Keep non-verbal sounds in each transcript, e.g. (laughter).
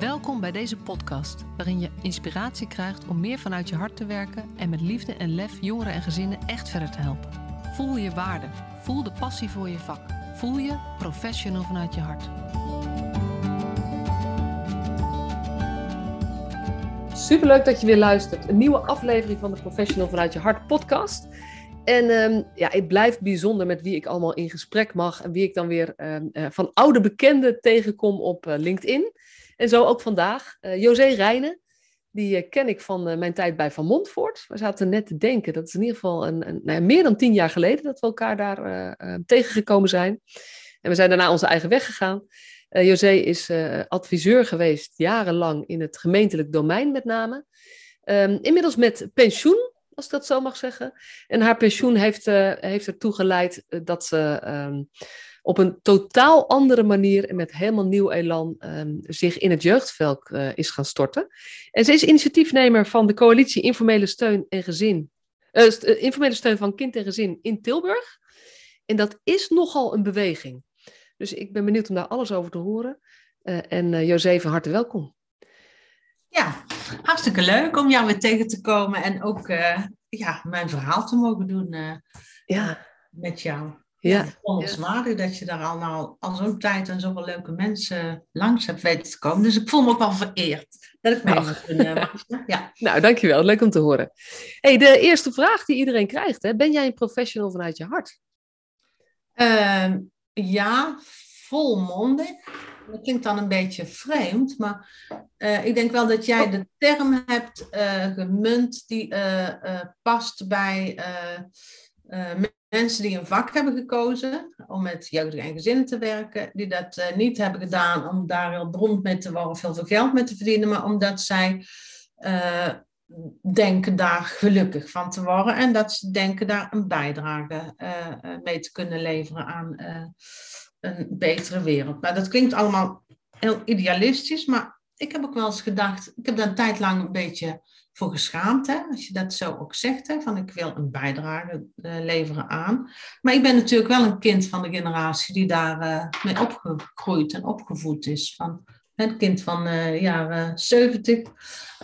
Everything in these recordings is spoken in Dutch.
Welkom bij deze podcast, waarin je inspiratie krijgt om meer vanuit je hart te werken en met liefde en lef jongeren en gezinnen echt verder te helpen. Voel je waarde, voel de passie voor je vak, voel je professional vanuit je hart. Superleuk dat je weer luistert. Een nieuwe aflevering van de Professional vanuit je hart podcast. En um, ja, het blijft bijzonder met wie ik allemaal in gesprek mag en wie ik dan weer um, uh, van oude bekenden tegenkom op uh, LinkedIn. En zo ook vandaag. Uh, José Rijnen, die uh, ken ik van uh, mijn tijd bij Van Montfort. We zaten net te denken, dat is in ieder geval een, een, nou ja, meer dan tien jaar geleden dat we elkaar daar tegengekomen zijn. En we zijn daarna onze eigen weg gegaan. José is adviseur geweest jarenlang in het gemeentelijk domein met name. Um, inmiddels met pensioen, als ik dat zo mag zeggen. En haar pensioen heeft, heeft ertoe geleid dat ze... Um, op een totaal andere manier en met helemaal nieuw elan um, zich in het jeugdveld uh, is gaan storten. En ze is initiatiefnemer van de coalitie Informele Steun en Gezin. Uh, informele Steun van Kind en Gezin in Tilburg. En dat is nogal een beweging. Dus ik ben benieuwd om daar alles over te horen. Uh, en uh, José, van harte welkom. Ja, hartstikke leuk om jou weer tegen te komen en ook ja, mijn verhaal te mogen doen ja. met jou. Ja. Dat je daar al, nou, al zo'n tijd en zoveel leuke mensen langs hebt weten te komen. Dus ik voel me ook wel vereerd dat ik mee mag kunnen. (laughs) Ja. Nou, dankjewel. Leuk om te horen. Hey, de eerste vraag die iedereen krijgt. Hè? Ben jij een professional vanuit je hart? Uh, ja, volmondig. Dat klinkt dan een beetje vreemd, maar uh, ik denk wel dat jij de term hebt uh, gemunt die past bij mensen die een vak hebben gekozen om met jeugdigen en gezinnen te werken, die dat uh, niet hebben gedaan om daar heel beroemd mee te worden of heel veel geld mee te verdienen, maar omdat zij uh, denken daar gelukkig van te worden en dat ze denken daar een bijdrage mee te kunnen leveren aan een betere wereld. Nou, dat klinkt allemaal heel idealistisch, maar ik heb ook wel eens gedacht, ik heb daar een tijd lang een beetje voor geschaamd, hè? als je dat zo ook zegt, hè? van ik wil een bijdrage uh, leveren aan. Maar ik ben natuurlijk wel een kind van de generatie die daar uh, mee opgegroeid en opgevoed is. Van, een kind van de uh, jaren 70.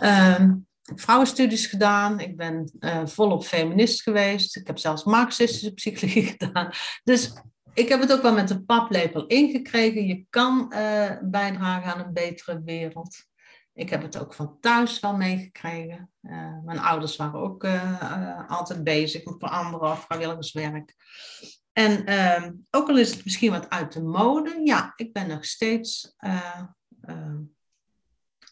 Um, vrouwenstudies gedaan. Ik ben volop feminist geweest. Ik heb zelfs marxistische psychologie (laughs) gedaan. Dus ik heb het ook wel met de paplepel ingekregen. Je kan bijdragen aan een betere wereld. Ik heb het ook van thuis wel meegekregen. Uh, mijn ouders waren ook uh, uh, altijd bezig met veranderen of vrijwilligerswerk. En ehm, ook al is het misschien wat uit de mode, ja, ik ben nog steeds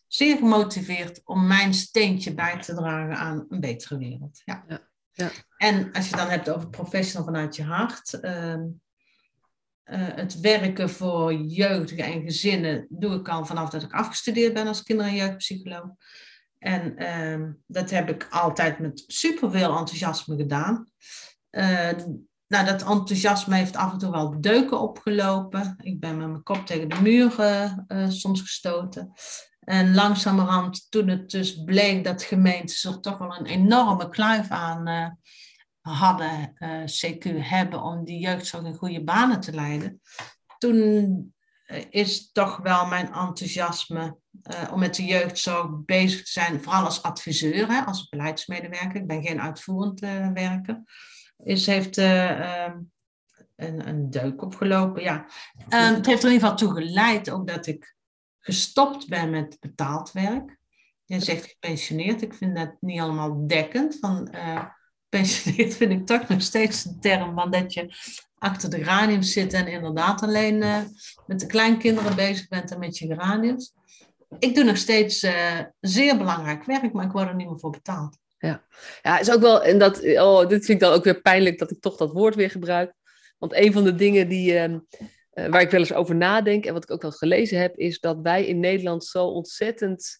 zeer gemotiveerd om mijn steentje bij te dragen aan een betere wereld. Ja. ja, ja. En als je dan hebt over professional vanuit je hart, ehm, uh, het werken voor jeugdigen en gezinnen doe ik al vanaf dat ik afgestudeerd ben als kinder- en jeugdpsycholoog. En uh, dat heb ik altijd met superveel enthousiasme gedaan. Uh, nou, dat enthousiasme heeft af en toe wel deuken opgelopen. Ik ben met mijn kop tegen de muur uh, soms gestoten. En langzamerhand, toen het dus bleek dat gemeentes er toch wel een enorme kluif aan hadden, uh, CQ hebben om die jeugdzorg in goede banen te leiden, toen is toch wel mijn enthousiasme uh, om met de jeugdzorg bezig te zijn, vooral als adviseur, hè, als beleidsmedewerker, ik ben geen uitvoerend uh, werker, is, heeft een, een deuk opgelopen. Ja. Um, het heeft er in ieder geval toe geleid ook dat ik gestopt ben met betaald werk. Je zegt gepensioneerd, ik vind dat niet allemaal dekkend. Van, gepensioneerd vind ik toch nog steeds een term van dat je achter de geraniums zit en inderdaad alleen uh, met de kleinkinderen bezig bent en met je geraniums. Ik doe nog steeds uh, zeer belangrijk werk, maar ik word er niet meer voor betaald. Ja, ja is ook wel, en dat, oh, dit vind ik dan ook weer pijnlijk dat ik toch dat woord weer gebruik. Want een van de dingen die, uh, waar ik wel eens over nadenk en wat ik ook wel gelezen heb, is dat wij in Nederland zo ontzettend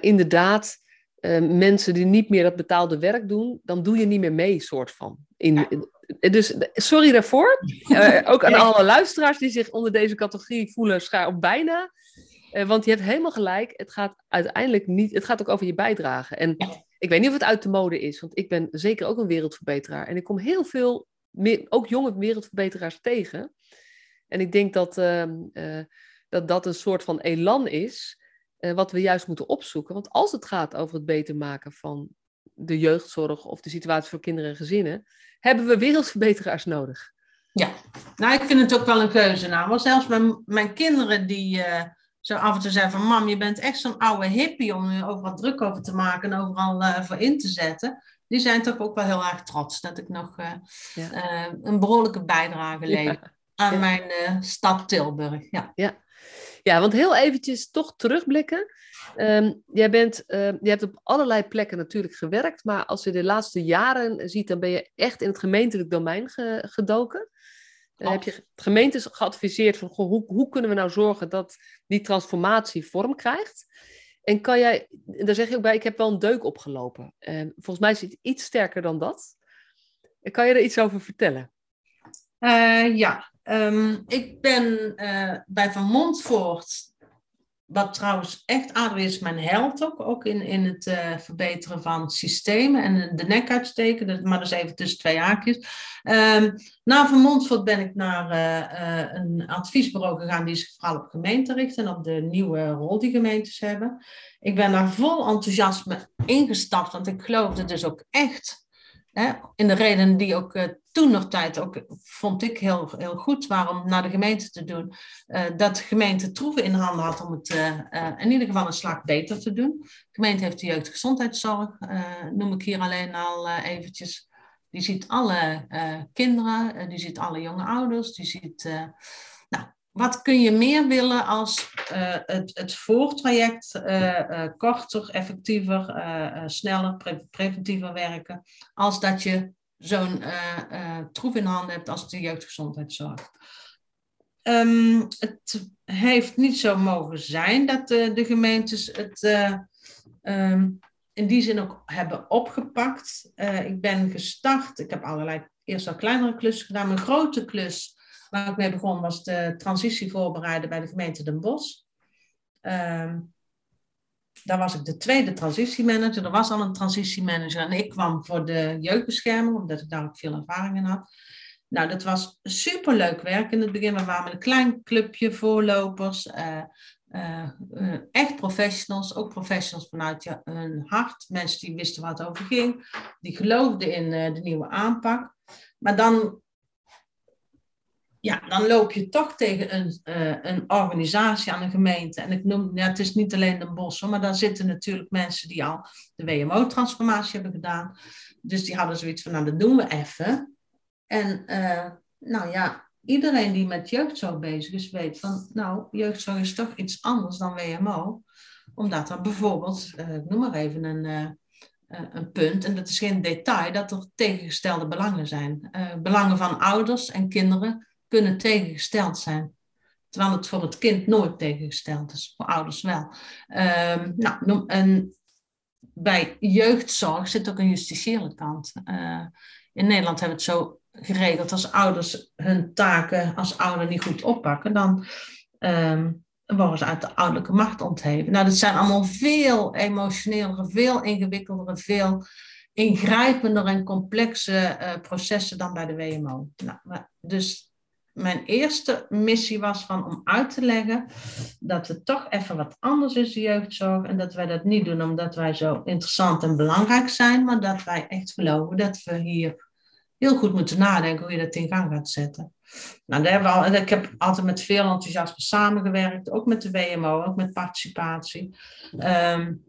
inderdaad uh, mensen die niet meer dat betaalde werk doen, dan doe je niet meer mee, soort van. In, dus sorry daarvoor. Uh, ook aan alle luisteraars die zich onder deze categorie voelen, schaar op bijna. Uh, want je hebt helemaal gelijk. Het gaat uiteindelijk niet. Het gaat ook over je bijdrage. En ik weet niet of het uit de mode is, want ik ben zeker ook een wereldverbeteraar. En ik kom heel veel, meer, ook jonge wereldverbeteraars tegen. En ik denk dat, ehm, dat dat een soort van elan is wat we juist moeten opzoeken. Want als het gaat over het beter maken van de jeugdzorg of de situatie voor kinderen en gezinnen, hebben we wereldverbeteraars nodig. Ja, nou ik vind het ook wel een keuze. Nou, zelfs mijn, mijn kinderen die uh, zo af en toe zeggen van mam, je bent echt zo'n oude hippie om er overal druk over te maken en overal uh, voor in te zetten. Die zijn toch ook wel heel erg trots dat ik nog uh, ja. een behoorlijke bijdrage lever aan mijn stad Tilburg. Ja. Ja. Ja, want heel eventjes toch terugblikken. Um, jij, bent, uh, je hebt op allerlei plekken natuurlijk gewerkt, maar als je de laatste jaren ziet, dan ben je echt in het gemeentelijk domein ge gedoken. Uh, heb je gemeentes geadviseerd van goh, hoe, hoe kunnen we nou zorgen dat die transformatie vorm krijgt? En kan jij, daar zeg je ook bij, ik heb wel een deuk opgelopen. Uh, volgens mij is het iets sterker dan dat. Kan je er iets over vertellen? Eh, ja, um, ik ben eh, bij Van Montvoort wat trouwens echt aardig is, mijn held ook, ook in, in het uh, verbeteren van systemen en de nek uitsteken, maar dat even tussen twee haakjes. Um, na Van Montfort ben ik naar uh, een adviesbureau gegaan die zich vooral op gemeenten richt en op de nieuwe rol die gemeentes hebben. Ik ben daar vol enthousiasme ingestapt, want ik geloofde dus ook echt in de reden die ook toen nog tijd ook vond ik heel, heel goed waarom naar de gemeente te doen. Uh, dat de gemeente troeven in handen had om het uh, in ieder geval een slag beter te doen. De gemeente heeft de jeugdgezondheidszorg, noem ik hier alleen al eventjes. Die ziet alle kinderen, die ziet alle jonge ouders, die ziet wat kun je meer willen als het, het voortraject korter, effectiever, sneller, pre preventiever werken, als dat je zo'n troef in handen hebt als de jeugdgezondheidszorg. Um, het heeft niet zo mogen zijn dat de, gemeentes het um, in die zin ook hebben opgepakt. ik ben gestart, ik heb allerlei eerst al kleinere klussen gedaan, mijn grote klus Waar ik mee begon was de transitie voorbereiden bij de gemeente Den Bosch. Um, daar was ik de tweede transitiemanager. Er was al een transitiemanager en ik kwam voor de jeugdbescherming, omdat ik daar ook veel ervaring in had. Nou, dat was superleuk werk in het begin. We waren met een klein clubje voorlopers. Uh, uh, uh, echt professionals, ook professionals vanuit ja, hun hart. Mensen die wisten waar het over ging, die geloofden in de nieuwe aanpak. Maar dan ja, dan loop je toch tegen een, uh, een organisatie aan een gemeente. En ik noem, ja, het is niet alleen de bossen, maar daar zitten natuurlijk mensen die al de WMO-transformatie hebben gedaan. Dus die hadden zoiets van, nou, dat doen we even. En uh, nou ja, iedereen die met jeugdzorg bezig is, weet van, nou, jeugdzorg is toch iets anders dan WMO. Omdat er bijvoorbeeld, uh, ik noem maar even een een punt, en dat is geen detail, dat er tegengestelde belangen zijn. Belangen van ouders en kinderen kunnen tegengesteld zijn. Terwijl het voor het kind nooit tegengesteld is, voor ouders wel. Um, nou, en bij jeugdzorg zit ook een justitiële kant. Uh, in Nederland hebben we het zo geregeld, als ouders hun taken als ouder niet goed oppakken, dan um, worden ze uit de ouderlijke macht ontheven. Nou, dat zijn allemaal veel emotionelere, veel ingewikkeldere, veel ingrijpender en complexe uh, processen dan bij de WMO. Nou, dus mijn eerste missie was van om uit te leggen dat het toch even wat anders is, de jeugdzorg. En dat wij dat niet doen omdat wij zo interessant en belangrijk zijn, maar dat wij echt geloven dat we hier heel goed moeten nadenken hoe je dat in gang gaat zetten. Nou, daar hebben we al, ik heb altijd met veel enthousiasme samengewerkt, ook met de WMO, ook met participatie. Um,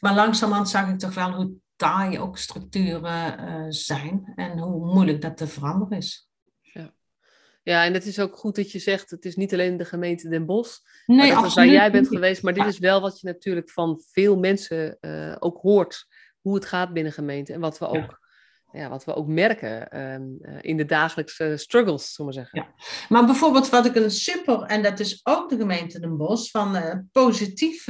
maar langzamerhand zag ik toch wel hoe taai ook structuren uh, zijn en hoe moeilijk dat te veranderen is. Ja, en het is ook goed dat je zegt, het is niet alleen de gemeente Den Bosch, nee, dat is waar jij bent geweest, maar dit is wel wat je natuurlijk van veel mensen uh, ook hoort, hoe het gaat binnen gemeenten en wat we ook, ja. wat we ook merken um, uh, in de dagelijkse struggles, zullen we zeggen. Ja. Maar bijvoorbeeld wat ik een super, en dat is ook de gemeente Den Bosch, van uh, positief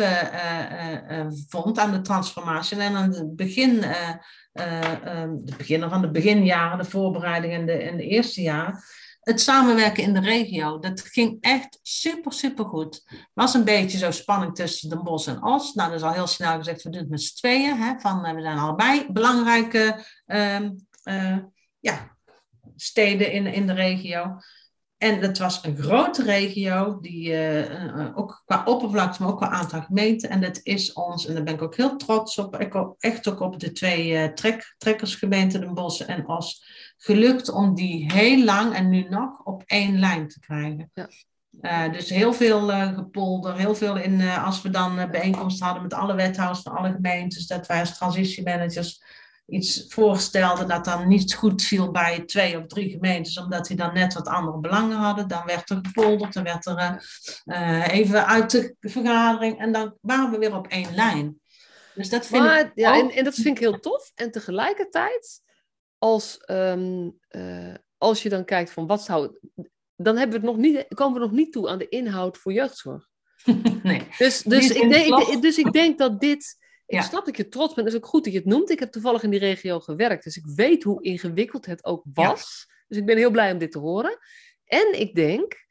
vond aan de transformatie en aan het begin, um, de beginnen van de beginjaren, de voorbereiding en de, en de eerste jaren het samenwerken in de regio, dat ging echt super, super goed. was een beetje zo spanning tussen Den Bosch en Os. Nou, dat is al heel snel gezegd, we doen het met z'n tweeën. Hè, van, eh, we zijn allebei belangrijke uh, uh, ja, steden in, in de regio. En het was een grote regio, die, uh, ook qua oppervlakte, maar ook qua aantal gemeenten. En dat is ons, en daar ben ik ook heel trots op, ik echt ook op de twee trek, trekkersgemeenten, Den Bosch en Os, gelukt om die heel lang en nu nog op één lijn te krijgen. Ja. Uh, dus heel veel uh, gepolder, heel veel in, uh, als we dan bijeenkomsten hadden met alle wethouders van alle gemeentes, dat wij als transitiemanagers iets voorstelde dat dan niet goed viel bij twee of drie gemeentes, omdat die dan net wat andere belangen hadden. Dan werd er gepolderd, dan werd er even uit de vergadering en dan waren we weer op één lijn. Dus dat vind maar, ik ja, en, en, dat vind ik heel tof. En tegelijkertijd, als, um, uh, als je dan kijkt van wat zou. Dan hebben we het nog niet, komen we nog niet toe aan de inhoud voor jeugdzorg. (laughs) nee. Dus, dus, ik denk, dus ik denk dat dit ik snap dat je trots bent. Het is ook goed dat je het noemt. Ik heb toevallig in die regio gewerkt. Dus ik weet hoe ingewikkeld het ook was. Dus ik ben heel blij om dit te horen. En ik denk,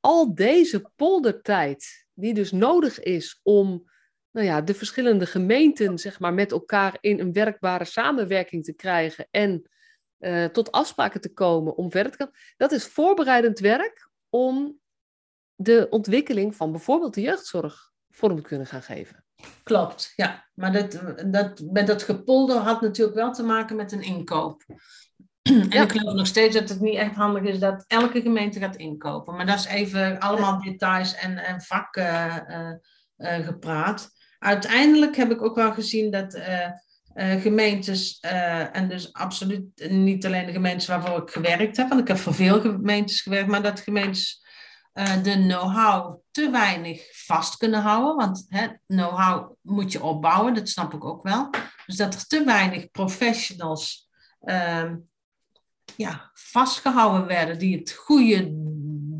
al deze poldertijd, die dus nodig is om nou ja, de verschillende gemeenten zeg maar, met elkaar in een werkbare samenwerking te krijgen en uh, tot afspraken te komen om verder te gaan, dat is voorbereidend werk om de ontwikkeling van bijvoorbeeld de jeugdzorg vorm te kunnen gaan geven. Klopt, ja. Maar dat, dat, met dat gepolder had natuurlijk wel te maken met een inkoop. (clears throat) En ik geloof nog steeds dat het niet echt handig is dat elke gemeente gaat inkopen. Maar dat is even allemaal details en, en vakken uh, uh, gepraat. Uiteindelijk heb ik ook wel gezien dat uh, gemeentes, en dus absoluut niet alleen de gemeentes waarvoor ik gewerkt heb, want ik heb voor veel gemeentes gewerkt, maar dat gemeentes de know-how te weinig vast kunnen houden. Want know-how moet je opbouwen, dat snap ik ook wel. Dus dat er te weinig professionals uh, ja, vastgehouden werden die het goede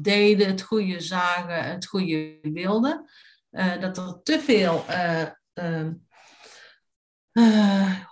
deden, het goede zagen, het goede wilden. Uh, dat er te veel uh, uh,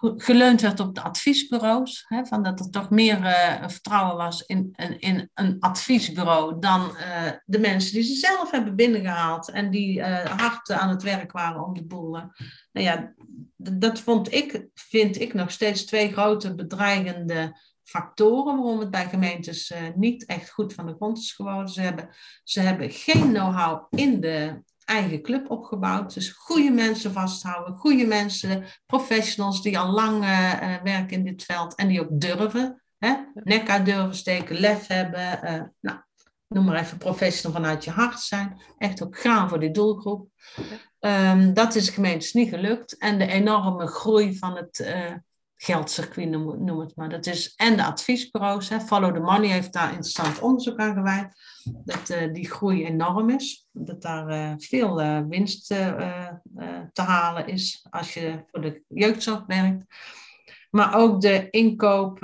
geleund werd op de adviesbureaus. Hè, van dat er toch meer vertrouwen was in, in, in, een adviesbureau dan de mensen die ze zelf hebben binnengehaald en die hard aan het werk waren om de boel. nou ja, dat vond ik, vind ik nog steeds twee grote bedreigende factoren waarom het bij gemeentes niet echt goed van de grond is geworden. Ze hebben, ze hebben geen know-how in de eigen club opgebouwd. Dus goede mensen vasthouden, goede mensen, professionals die al lang uh, werken in dit veld en die ook durven. Hè? Nek uit durven steken, lef hebben. Uh, nou, noem maar even professional vanuit je hart zijn. Echt ook gaan voor die doelgroep. Um, dat is gemeentes niet gelukt. En de enorme groei van het geldcircuit, noem, het maar. Dat is, en de adviesbureaus. Hè. Follow the Money heeft daar interessant onderzoek aan gewijd. Dat uh, die groei enorm is. Dat daar uh, veel uh, winst te halen is als je voor de jeugdzorg werkt. Maar ook de inkoop,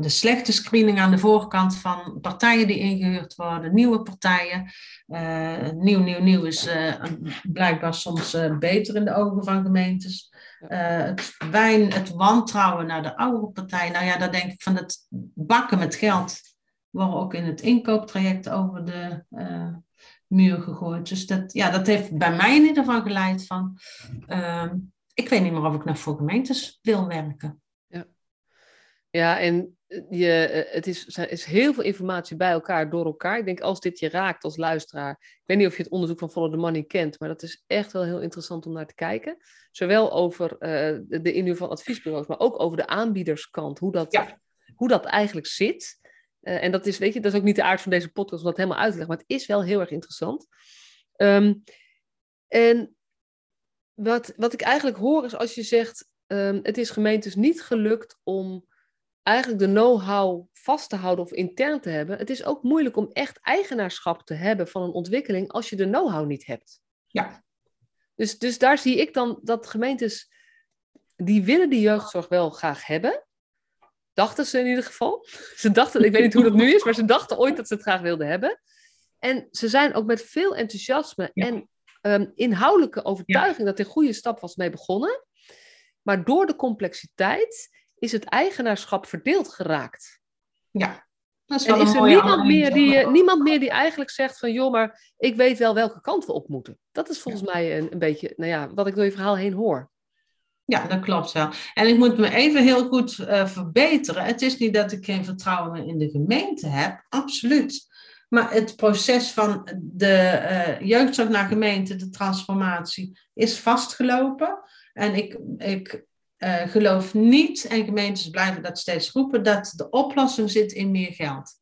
de slechte screening aan de voorkant van partijen die ingehuurd worden, nieuwe partijen. nieuw, nieuw, nieuw is blijkbaar soms beter in de ogen van gemeentes. Uh, het wijn, het wantrouwen naar de oudere partij. Nou ja, daar denk ik van het bakken met geld worden ook in het inkooptraject over de uh, muur gegooid. Dus dat, ja, dat heeft bij mij in ieder geval geleid van, uh, ik weet niet meer of ik nog voor gemeentes wil werken. Ja, ja en je, eh, het is, er is heel veel informatie bij elkaar, door elkaar. Ik denk, als dit je raakt als luisteraar... Ik weet niet of je het onderzoek van Follow the Money kent... maar dat is echt wel heel interessant om naar te kijken. Zowel over uh, de inhuur van adviesbureaus... maar ook over de aanbiederskant. Hoe dat, hoe dat eigenlijk zit. Uh, en dat is, weet je, dat is ook niet de aard van deze podcast... om dat helemaal uit te leggen. Maar het is wel heel erg interessant. Um, en wat, wat ik eigenlijk hoor is als je zegt... Um, het is gemeentes niet gelukt om eigenlijk de know-how vast te houden of intern te hebben. Het is ook moeilijk om echt eigenaarschap te hebben van een ontwikkeling als je de know-how niet hebt. Ja. Dus, dus daar zie ik dan dat gemeentes, die willen die jeugdzorg wel graag hebben. Dachten ze in ieder geval. (laughs) Ze dachten, ik weet niet hoe dat nu is, maar ze dachten ooit dat ze het graag wilden hebben. En ze zijn ook met veel enthousiasme en um, inhoudelijke overtuiging dat er een goede stap was mee begonnen. Maar door de complexiteit is het eigenaarschap verdeeld geraakt. Ja. Dat is en is er niemand meer, die, niemand meer die eigenlijk zegt van joh, maar ik weet wel welke kant we op moeten. Dat is volgens mij een, een beetje nou ja, wat ik door je verhaal heen hoor. Ja, dat klopt wel. En ik moet me even heel goed uh, verbeteren. Het is niet dat ik geen vertrouwen meer in de gemeente heb, absoluut. Maar het proces van de uh, jeugdzorg naar gemeente, de transformatie, is vastgelopen. En ik, ik uh, geloof niet, en gemeentes blijven dat steeds roepen, dat de oplossing zit in meer geld.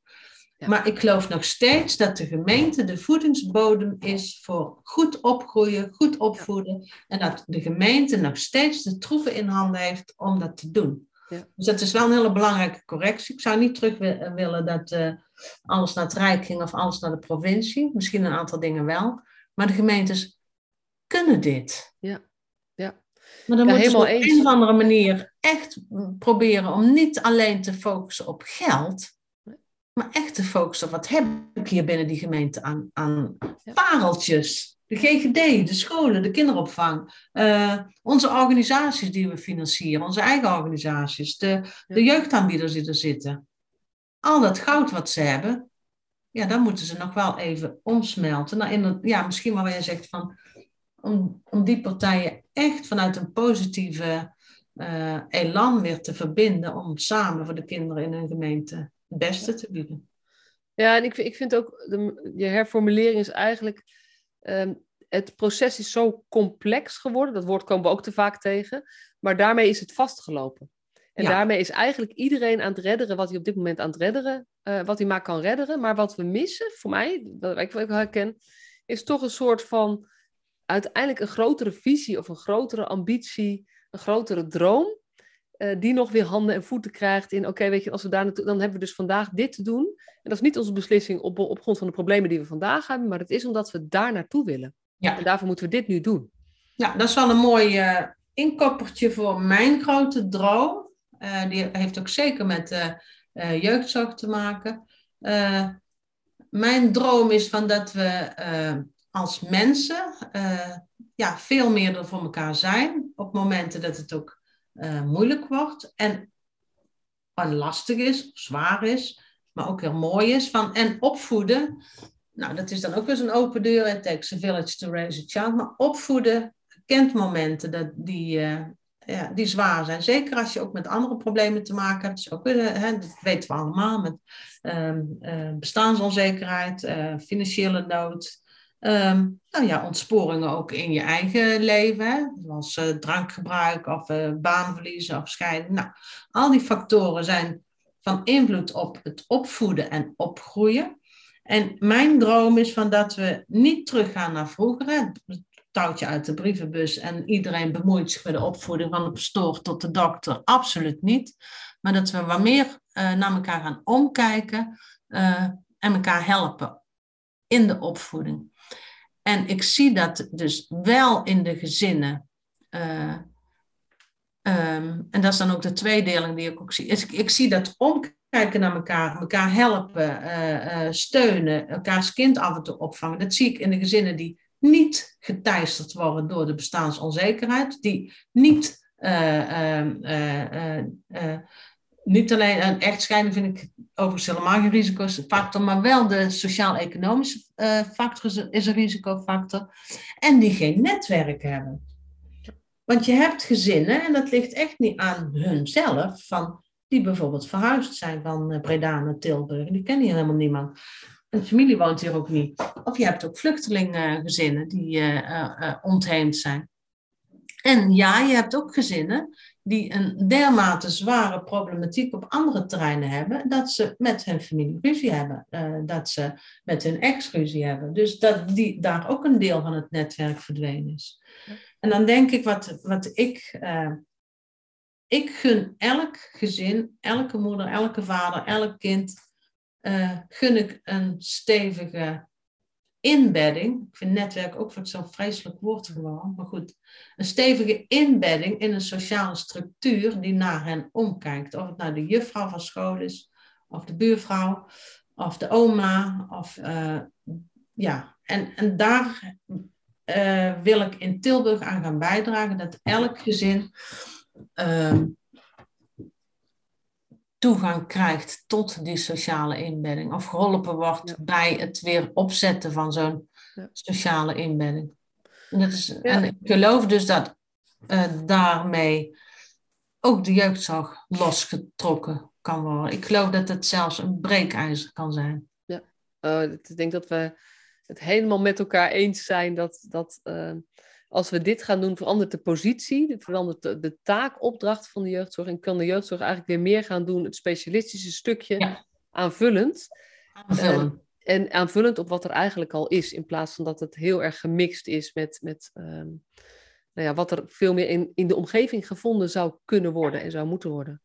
Maar ik geloof nog steeds dat de gemeente de voedingsbodem is voor goed opgroeien, goed opvoeden. En dat de gemeente nog steeds de troeven in handen heeft om dat te doen. Ja. Dus dat is wel een hele belangrijke correctie. Ik zou niet terug willen dat uh, alles naar het Rijk ging of alles naar de provincie. Misschien een aantal dingen wel. Maar de gemeentes kunnen dit. Ja. Maar dan ja, moeten we op een of andere manier echt proberen om niet alleen te focussen op geld, maar echt te focussen op wat heb ik hier binnen die gemeente aan, aan pareltjes. De GGD, de scholen, de kinderopvang, uh, onze organisaties die we financieren, onze eigen organisaties, de, de jeugdaanbieders die er zitten. Al dat goud wat ze hebben, ja, dan moeten ze nog wel even omsmelten. Nou, in ja, misschien waar je zegt van, om, om die partijen echt vanuit een positieve uh, elan weer te verbinden om samen voor de kinderen in een gemeente het beste te bieden. Ja, en ik, ik vind ook, de, je herformulering is eigenlijk, ehm, het proces is zo complex geworden, dat woord komen we ook te vaak tegen, maar daarmee is het vastgelopen. En daarmee is eigenlijk iedereen aan het redderen wat hij op dit moment aan het redderen, uh, wat hij maar kan redderen. Maar wat we missen, voor mij, wat ik wel herken, is toch een soort van uiteindelijk een grotere visie of een grotere ambitie, een grotere droom. Uh, die nog weer handen en voeten krijgt in, oké, weet je, als we daar naartoe, dan hebben we dus vandaag dit te doen. En dat is niet onze beslissing op, op grond van de problemen die we vandaag hebben, maar het is omdat we daar naartoe willen. Ja. En daarvoor moeten we dit nu doen. Ja, dat is wel een mooi uh, inkoppertje voor mijn grote droom. Uh, die heeft ook zeker met jeugdzorg te maken. mijn droom is van dat we als mensen ja, veel meer er voor elkaar zijn. Op momenten dat het ook uh, moeilijk wordt en, lastig is, zwaar is, maar ook heel mooi is. Van, en opvoeden, nou dat is dan ook weer zo'n open deur. It takes a village to raise a child. Maar opvoeden kent momenten dat die, uh, ja, die zwaar zijn. Zeker als je ook met andere problemen te maken hebt. Ook, hè, dat weten we allemaal. Met uh, bestaansonzekerheid, financiële nood. Um, nou ja, ontsporingen ook in je eigen leven, hè? zoals uh, drankgebruik of uh, baanverliezen of scheiden. Nou, al die factoren zijn van invloed op het opvoeden en opgroeien. En mijn droom is van dat we niet teruggaan naar vroeger, het touwtje uit de brievenbus en iedereen bemoeit zich met de opvoeding van de pastoor tot de dokter. Absoluut niet. Maar dat we wat meer uh, naar elkaar gaan omkijken en elkaar helpen in de opvoeding. En ik zie dat dus wel in de gezinnen. Uh, um, en dat is dan ook de tweedeling die ik ook zie. Ik, ik zie dat omkijken naar elkaar, elkaar helpen, uh, uh, steunen, elkaars kind af en toe opvangen. Dat zie ik in de gezinnen die niet geteisterd worden door de bestaansonzekerheid, die niet niet alleen een echtscheiding vind ik overigens helemaal geen risicofactor, maar wel de sociaal-economische uh, factor is een risicofactor. En die geen netwerk hebben. Want je hebt gezinnen, en dat ligt echt niet aan hunzelf, van, die bijvoorbeeld verhuisd zijn van eh, Breda naar Tilburg. Die kennen hier helemaal niemand. Een familie woont hier ook niet. Of je hebt ook vluchtelingengezinnen die uh, ontheemd zijn. En ja, je hebt ook gezinnen die een dermate zware problematiek op andere terreinen hebben, dat ze met hun familie ruzie hebben, uh, dat ze met hun ex ruzie hebben. Dus dat die, daar ook een deel van het netwerk verdwenen is. En dan denk ik, wat, wat ik, uh, ik gun elk gezin, elke moeder, elke vader, elk kind, uh, gun ik een stevige inbedding, ik vind netwerk ook zo'n vreselijk woord gewoon, maar goed, een stevige inbedding in een sociale structuur die naar hen omkijkt. Of het nou de juffrouw van school is, of de buurvrouw, of de oma, of uh, ja, en, en daar uh, wil ik in Tilburg aan gaan bijdragen dat elk gezin uh, toegang krijgt tot die sociale inbedding. Of geholpen wordt bij het weer opzetten van zo'n sociale inbedding. En, dat is, en ik geloof dus dat daarmee ook de jeugdzorg losgetrokken kan worden. Ik geloof dat het zelfs een breekijzer kan zijn. Ja, ik denk dat we het helemaal met elkaar eens zijn dat, dat als we dit gaan doen, verandert de positie, verandert de, de taakopdracht van de jeugdzorg en kan de jeugdzorg eigenlijk weer meer gaan doen, het specialistische stukje aanvullend. Aanvullend. en aanvullend op wat er eigenlijk al is, in plaats van dat het heel erg gemixt is met, met ehm, nou ja, wat er veel meer in, in de omgeving gevonden zou kunnen worden en zou moeten worden.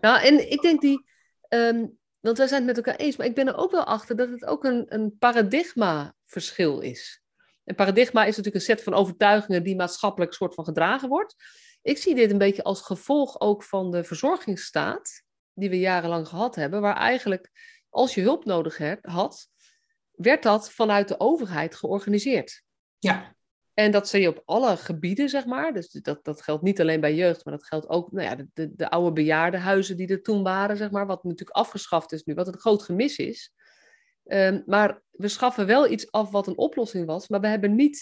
Nou, en ik denk die, ehm, want wij zijn het met elkaar eens, maar ik ben er ook wel achter dat het ook een, een paradigma verschil is. Een paradigma is natuurlijk een set van overtuigingen die maatschappelijk soort van gedragen wordt. Ik zie dit een beetje als gevolg ook van de verzorgingsstaat die we jarenlang gehad hebben, waar eigenlijk als je hulp nodig had, werd dat vanuit de overheid georganiseerd. Ja. En dat zie je op alle gebieden, zeg maar. Dus dat, dat geldt niet alleen bij jeugd, maar dat geldt ook nou ja, de, de, de oude bejaardenhuizen die er toen waren, zeg maar. Wat natuurlijk afgeschaft is nu, wat een groot gemis is. Ehm, maar we schaffen wel iets af wat een oplossing was, maar we hebben niet.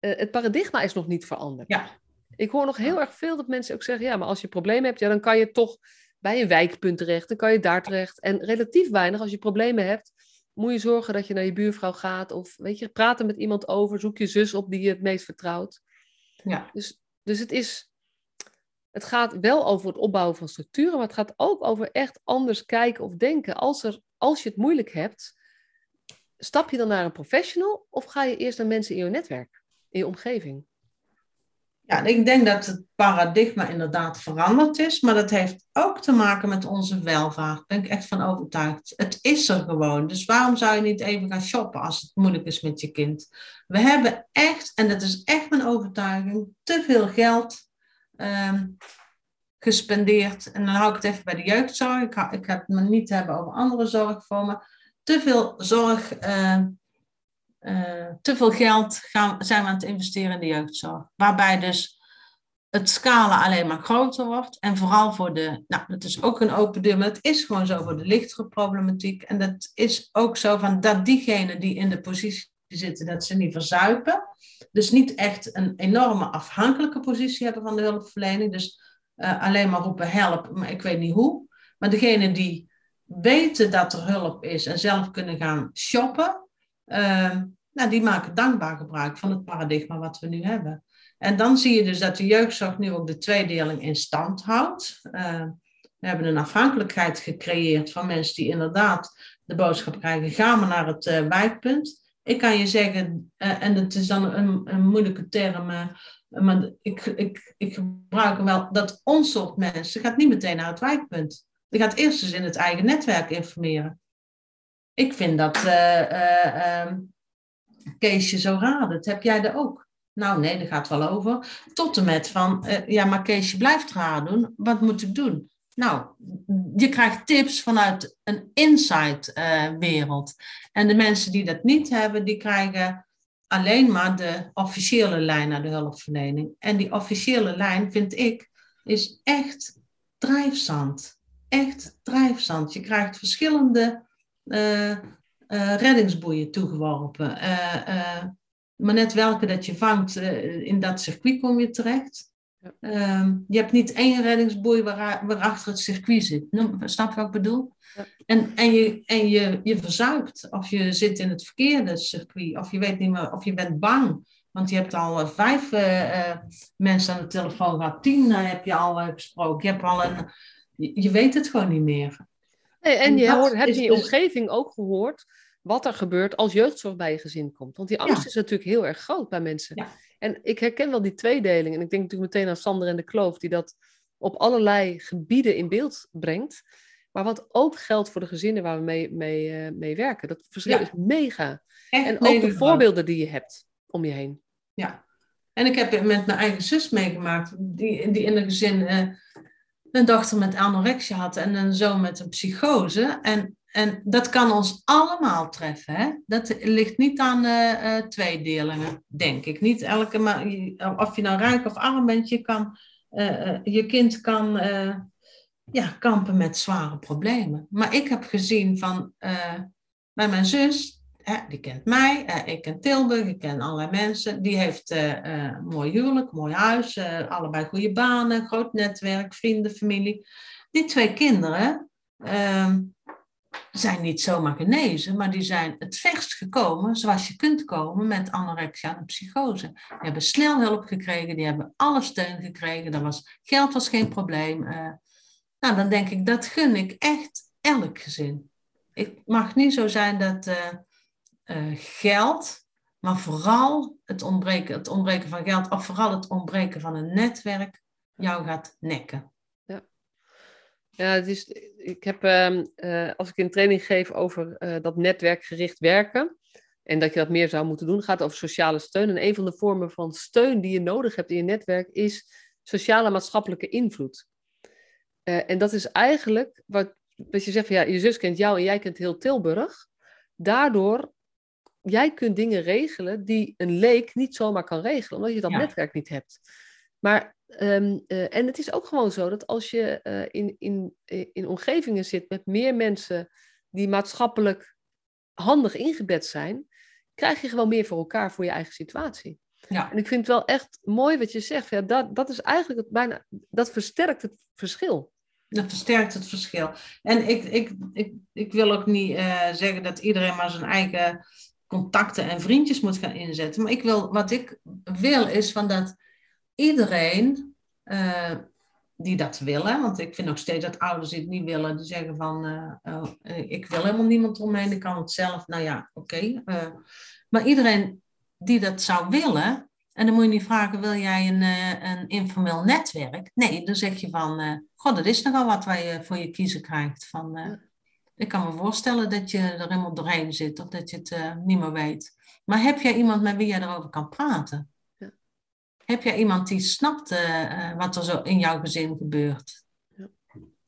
Uh, het paradigma is nog niet veranderd. Ja. Ik hoor nog heel erg veel dat mensen ook zeggen: ja, maar als je problemen hebt, ja, dan kan je toch bij een wijkpunt terecht, dan kan je daar terecht. En relatief weinig, als je problemen hebt, moet je zorgen dat je naar je buurvrouw gaat. Of weet je, praten met iemand over, zoek je zus op die je het meest vertrouwt. Ja. Dus, dus het is. Het gaat wel over het opbouwen van structuren, maar het gaat ook over echt anders kijken of denken. Als, er, als je het moeilijk hebt, stap je dan naar een professional of ga je eerst naar mensen in je netwerk, in je omgeving? Ja, ik denk dat het paradigma inderdaad veranderd is, maar dat heeft ook te maken met onze welvaart. Daar ben ik echt van overtuigd. Het is er gewoon. Dus waarom zou je niet even gaan shoppen als het moeilijk is met je kind? We hebben echt, en dat is echt mijn overtuiging, te veel geld ehm, gespendeerd. En dan hou ik het even bij de jeugdzorg. Ik ik ga het me niet hebben over andere zorgvormen te veel zorg, uh, uh, te veel geld gaan, zijn we aan het investeren in de jeugdzorg. Waarbij dus het scala alleen maar groter wordt. En vooral voor de, nou dat is ook een open deur, maar het is gewoon zo voor de lichtere problematiek. En dat is ook zo van dat diegenen die in de positie zitten, dat ze niet verzuipen. Dus niet echt een enorme afhankelijke positie hebben van de hulpverlening. Dus uh, alleen maar roepen help, maar ik weet niet hoe. Maar degene die weten dat er hulp is en zelf kunnen gaan shoppen, uh, nou, die maken dankbaar gebruik van het paradigma wat we nu hebben. En dan zie je dus dat de jeugdzorg nu ook de tweedeling in stand houdt. Uh, we hebben een afhankelijkheid gecreëerd van mensen die inderdaad de boodschap krijgen: ga maar naar het uh, wijkpunt. Ik kan je zeggen, uh, en het is dan een, een moeilijke term, maar ik, ik, ik gebruik hem wel, dat ons soort mensen gaat niet meteen naar het wijkpunt. Je gaat eerst eens in het eigen netwerk informeren. Ik vind dat uh, uh, Keesje zo raden. Heb jij er ook? Nou, nee, daar gaat wel over. Tot en met van, uh, ja, maar Keesje blijft raden doen. Wat moet ik doen? Nou, je krijgt tips vanuit een inside-wereld. en de mensen die dat niet hebben, die krijgen alleen maar de officiële lijn naar de hulpverlening. En die officiële lijn, vind ik, is echt drijfzand echt drijfzand. Je krijgt verschillende uh, uh, reddingsboeien toegeworpen. Uh, maar net welke dat je vangt, in dat circuit kom je terecht. Ja. Ehm, je hebt niet één reddingsboei waar, waarachter het circuit zit. Snap je wat ik bedoel? Ja. En, en, je, en je, je verzuipt. Of je zit in het verkeerde circuit. Of je weet niet meer, of je bent bang. Want je hebt al vijf mensen aan de telefoon gehad. Tien heb je al gesproken. Je hebt al een je, weet het gewoon niet meer. Nee, en, je hoort, hebt in je dus omgeving ook gehoord wat er gebeurt als jeugdzorg bij je gezin komt. Want die angst is natuurlijk heel erg groot bij mensen. Ja. En ik herken wel die tweedeling. En ik denk natuurlijk meteen aan Sander en de Kloof, die dat op allerlei gebieden in beeld brengt. Maar wat ook geldt voor de gezinnen waar we mee, mee, uh, mee werken. Dat verschil is mega. en ook de voorbeelden die je hebt om je heen. Ja. En ik heb met mijn eigen zus meegemaakt, die, die in een gezin uh, een dochter met anorexia had en een zoon met een psychose. En, en dat kan ons allemaal treffen. Hè? Dat ligt niet aan uh, tweedelingen, denk ik. Niet elke, maar of je nou rijk of arm bent, je, kan, uh, je kind kan ja, kampen met zware problemen. Maar ik heb gezien van bij mijn zus, die kent mij, ik ken Tilburg, ik ken allerlei mensen. Die heeft een mooi huwelijk, mooi huis, allebei goede banen, groot netwerk, vrienden, familie. Die twee kinderen ehm, zijn niet zomaar genezen, maar die zijn het verst gekomen zoals je kunt komen met anorexia en psychose. Die hebben snel hulp gekregen, die hebben alle steun gekregen, dat was, geld was geen probleem. nou, dan denk ik, dat gun ik echt elk gezin. Het mag niet zo zijn dat geld, maar vooral het ontbreken, het ontbreken van geld, of vooral het ontbreken van een netwerk, jou gaat nekken. Ja, ja het is, ik heb, ehm, eh, als ik een training geef over uh, dat netwerkgericht werken, en dat je dat meer zou moeten doen, gaat over sociale steun. En een van de vormen van steun die je nodig hebt in je netwerk is sociale maatschappelijke invloed. en dat is eigenlijk wat, wat je zegt van ja, je zus kent jou en jij kent heel Tilburg. Daardoor jij kunt dingen regelen die een leek niet zomaar kan regelen, omdat je dat netwerk niet hebt. Maar, ehm, eh, en het is ook gewoon zo dat als je uh, in, in, in omgevingen zit met meer mensen die maatschappelijk handig ingebed zijn, krijg je gewoon meer voor elkaar voor je eigen situatie. Ja. En ik vind het wel echt mooi wat je zegt. Ja, dat, dat is eigenlijk het bijna, dat versterkt het verschil. Dat versterkt het verschil. En ik, ik, ik, ik wil ook niet uh, zeggen dat iedereen maar zijn eigen contacten en vriendjes moet gaan inzetten. Maar ik wil, wat ik wil is van dat iedereen uh, die dat willen, want ik vind nog steeds dat ouders die het niet willen, die zeggen van uh, uh, ik wil helemaal niemand omheen, ik kan het zelf. Nou ja, oké. Maar iedereen die dat zou willen, en dan moet je niet vragen, wil jij een, een informeel netwerk? Nee, dan zeg je van, god, dat is nogal wat waar je voor je kiezen krijgt. Van, ik kan me voorstellen dat je er helemaal doorheen zit of dat je het uh, niet meer weet. Maar heb jij iemand met wie jij erover kan praten? Ja. Heb jij iemand die snapt uh, wat er zo in jouw gezin gebeurt? Ja.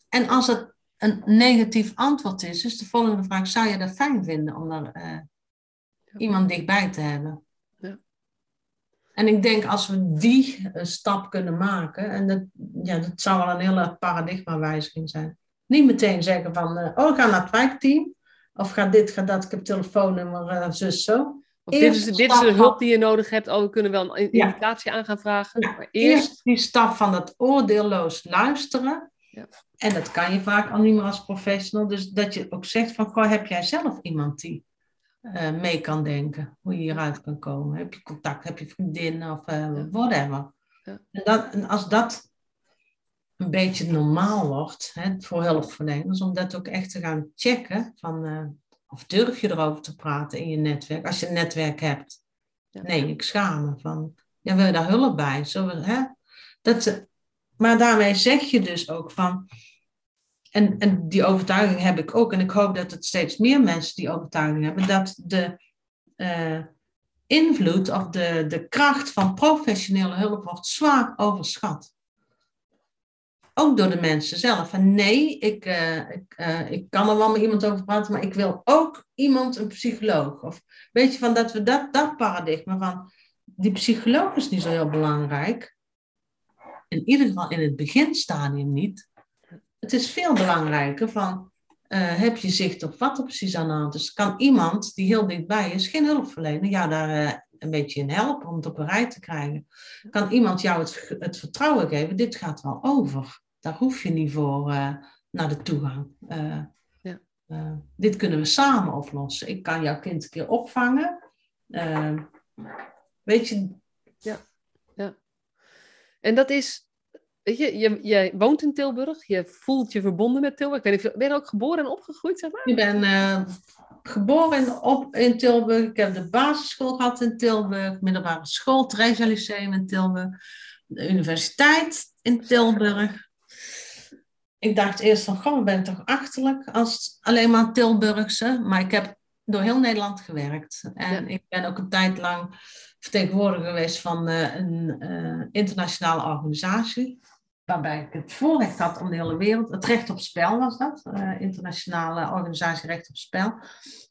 En als het een negatief antwoord is, is de volgende vraag: zou je dat fijn vinden om er uh, iemand dichtbij te hebben? En ik denk als we die stap kunnen maken, en dat, ja, dat zou wel een hele paradigmawijziging zijn niet meteen zeggen van, uh, oh, ga naar het wijkteam. Of ga dit, ga dat, ik heb telefoonnummer, uh, zus zo. Of dit is, dit is de hulp die je nodig hebt. Oh, we kunnen wel een indicatie aan gaan vragen. maar eerst... eerst... die stap van dat oordeelloos luisteren. Ja. En dat kan je vaak al niet meer als professional. Dus dat je ook zegt van, goh, heb jij zelf iemand die uh, mee kan denken? Hoe je hieruit kan komen? Heb je contact? Heb je vriendin? Of uh, whatever. Ja. En, dat, en als dat een beetje normaal wordt hè, voor hulpverleners, om dat ook echt te gaan checken van uh, of durf je erover te praten in je netwerk, als je een netwerk hebt. Ja. Nee, ik schaam me van, ja, wil je daar hulp bij? Zo, hè? Dat, maar daarmee zeg je dus ook van, en, en die overtuiging heb ik ook, en ik hoop dat het steeds meer mensen die overtuiging hebben, dat de uh, invloed of de, de kracht van professionele hulp wordt zwaar overschat ook door de mensen zelf. En nee, ik, uh, ik, uh, ik kan er wel met iemand over praten, maar ik wil ook iemand, een psycholoog. Of weet je, van dat we dat, dat paradigma van die psycholoog is niet zo heel belangrijk. In ieder geval in het beginstadium niet. Het is veel belangrijker van, uh, heb je zicht op wat er precies aan de hand is? Kan iemand die heel dichtbij is, geen hulp verlenen, jou daar een beetje in helpen om het op een rij te krijgen? Kan iemand jou het, het vertrouwen geven, dit gaat wel over? Daar hoef je niet voor uh, naar de toegang. Uh, ja. uh, dit kunnen we samen oplossen. Ik kan jouw kind een keer opvangen. weet je. Ja, ja. En dat is, weet je, je, je woont in Tilburg, je voelt je verbonden met Tilburg. Ik weet niet, ben je ook geboren en opgegroeid, zeg maar? Ik ben geboren in, op, in Tilburg. Ik heb de basisschool gehad in Tilburg, middelbare school, Theresia Lyceum in Tilburg, de universiteit in Tilburg ik dacht eerst van, goh, ik ben toch achterlijk als alleen maar Tilburgse. Maar ik heb door heel Nederland gewerkt. En ik ben ook een tijd lang vertegenwoordiger geweest van uh, een uh, internationale organisatie. Waarbij ik het voorrecht had om de hele wereld. Het recht op spel was dat. Uh, internationale organisatie recht op spel.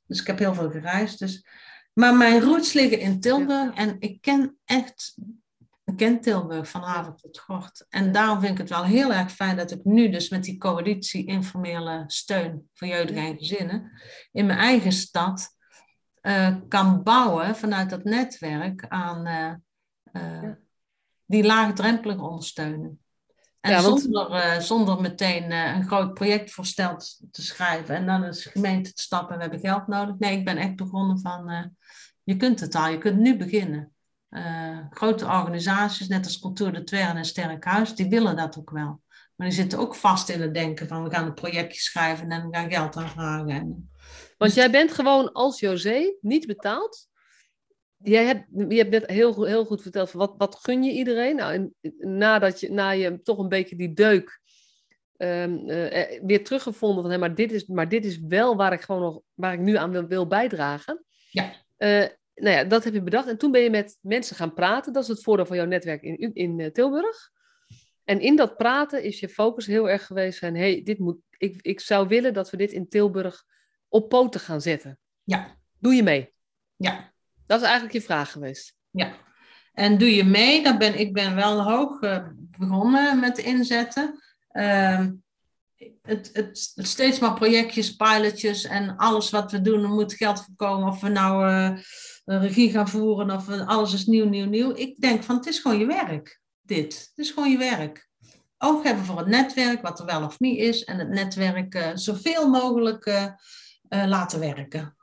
Dus ik heb heel veel gereisd. Dus. Maar mijn roots liggen in Tilburg. En ik ken echt ik ken Tilburg van haven tot gort. En daarom vind ik het wel heel erg fijn dat ik nu dus met die coalitie informele steun voor jeugd en gezinnen in mijn eigen stad uh, kan bouwen vanuit dat netwerk aan uh, die laagdrempelig ondersteunen. En ja, want... zonder, zonder meteen een groot projectvoorstel te schrijven en dan is de gemeente te stappen, we hebben geld nodig. Nee, ik ben echt begonnen van, je kunt het al, je kunt nu beginnen. Grote organisaties, net als Cultuur de en Sterk Huis, die willen dat ook wel. Maar die zitten ook vast in het denken van we gaan een projectje schrijven en we gaan geld aanvragen. Want jij bent gewoon als José niet betaald. Jij hebt, je hebt net heel, heel goed verteld, wat, wat gun je iedereen? Nou, nadat je, na je toch een beetje die deuk um, uh, weer teruggevonden van, hé, maar, dit is, maar dit is wel waar ik gewoon nog, waar ik nu aan wil, wil bijdragen. Ja. Uh, nou ja, dat heb je bedacht. En toen ben je met mensen gaan praten. Dat is het voordeel van jouw netwerk in, in Tilburg. En in dat praten is je focus heel erg geweest van, hey, dit moet, ik, ik zou willen dat we dit in Tilburg op poten gaan zetten. Ja. Doe je mee? Ja. Dat is eigenlijk je vraag geweest. Ja. En doe je mee? Dan ben, ik ben wel hoog uh, begonnen met inzetten. Uh, het, het, het, steeds maar projectjes, pilotjes en alles wat we doen, er moet geld voorkomen. Of we nou uh, regie gaan voeren of alles is nieuw, nieuw, nieuw. Ik denk van het is gewoon je werk dit. Het is gewoon je werk. Oog hebben voor het netwerk, wat er wel of niet is, en het netwerk uh, zoveel mogelijk uh, laten werken.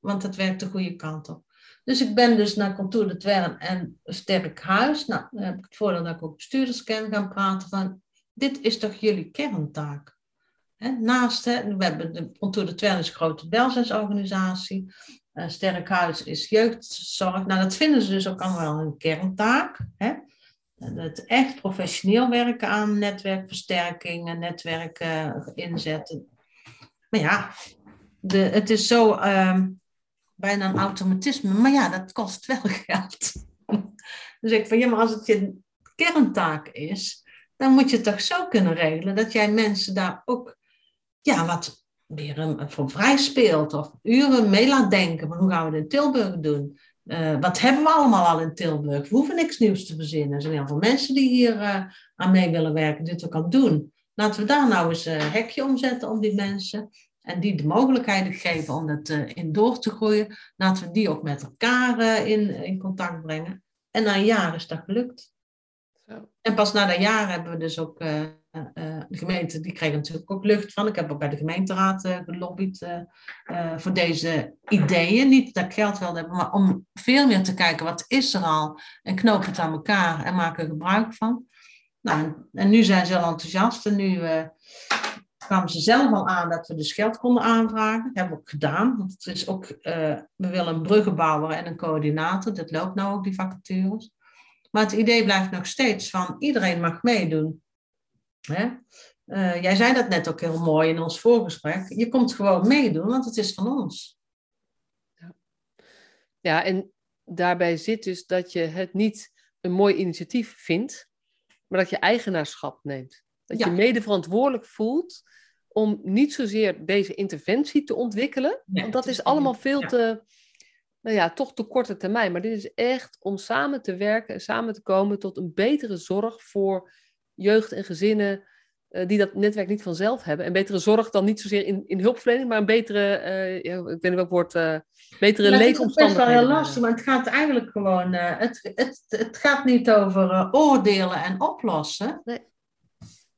want het werkt de goede kant op. Dus ik ben dus naar Contour de Twern en Sterk Huis. Nou, dan heb ik het voordeel dat ik ook bestuurders ken gaan praten van, dit is toch jullie kerntaak? Naast, we hebben de Contour de Twern is grote welzijnsorganisatie. Sterk Huis is jeugdzorg. Nou, dat vinden ze dus ook allemaal een kerntaak. Het echt professioneel werken aan netwerkversterking en netwerken inzetten. Maar ja, de, het is zo ehm, bijna een automatisme. Maar ja, dat kost wel (laughs) geld. dus ik van ja, maar als het je kerntaak is, dan moet je het toch zo kunnen regelen dat jij mensen daar ook ja, wat meer voor vrij speelt of uren mee laat denken. Maar hoe gaan we het in Tilburg doen? Uh, wat hebben we allemaal al in Tilburg? We hoeven niks nieuws te verzinnen. Er zijn heel veel mensen die hier uh, aan mee willen werken, dit ook al doen. Laten we daar nou eens een hekje omzetten om die mensen. En die de mogelijkheden geven om dat in door te groeien. Laten we die ook met elkaar in, in contact brengen. En na een jaar is dat gelukt. En pas na dat jaar hebben we dus ook uh, de gemeente, die kreeg natuurlijk ook lucht van. Ik heb ook bij de gemeenteraad gelobbyd voor deze ideeën. Niet dat ik geld wilde hebben, maar om veel meer te kijken wat is er al. En knoop het aan elkaar en maak er gebruik van. Nou, en nu zijn ze heel enthousiast. En nu kwamen ze zelf al aan dat we dus geld konden aanvragen. Dat hebben we ook gedaan. Want het is ook, we willen een bruggenbouwer en een coördinator. Dat loopt nou ook, die vacatures. Maar het idee blijft nog steeds van iedereen mag meedoen. Hè? Uh, jij zei dat net ook heel mooi in ons voorgesprek. Je komt gewoon meedoen, want het is van ons. Ja. ja, en daarbij zit dus dat je het niet een mooi initiatief vindt, maar dat je eigenaarschap neemt. Dat je mede verantwoordelijk voelt om niet zozeer deze interventie te ontwikkelen, want dat is allemaal veel te, nou ja, toch te korte termijn. Maar dit is echt om samen te werken en samen te komen tot een betere zorg voor jeugd en gezinnen uh, die dat netwerk niet vanzelf hebben. En betere zorg dan niet zozeer in, in hulpverlening, maar een betere, uh, ja, ik weet niet welk woord, uh, betere leefomstandigheden. Het is best wel heel lastig, maar het gaat eigenlijk gewoon, het, het, het gaat niet over oordelen en oplossen. Nee.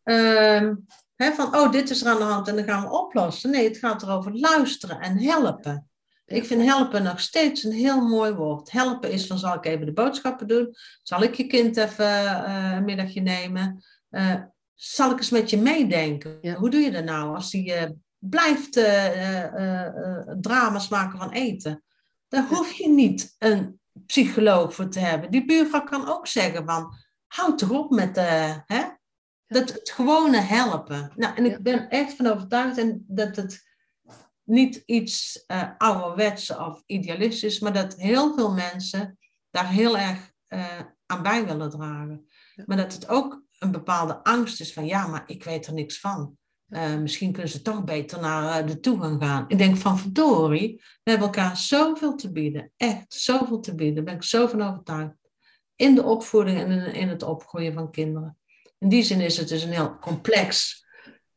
Ehm, hè, van, oh, dit is er aan de hand en dan gaan we oplossen. Nee, het gaat erover luisteren en helpen. Ik vind helpen nog steeds een heel mooi woord. Helpen is van zal ik even de boodschappen doen? Zal ik je kind even uh, een middagje nemen? Uh, zal ik eens met je meedenken? Hoe doe je dat nou als hij uh, blijft drama's maken van eten? Daar hoef je niet een psycholoog voor te hebben. Die buurvrouw kan ook zeggen van, houd toch op met hè? Dat, het gewone helpen. Nou, en ik ben echt van overtuigd en dat het niet iets uh, ouderwets of idealistisch, maar dat heel veel mensen daar heel erg uh, aan bij willen dragen. Maar dat het ook een bepaalde angst is van, ja, maar ik weet er niks van. Uh, misschien kunnen ze toch beter naar de toegang gaan. Ik denk van verdorie, we hebben elkaar zoveel te bieden. Echt zoveel te bieden. Daar ben ik zo van overtuigd. In de opvoeding en in, in het opgroeien van kinderen. In die zin is het dus een heel complex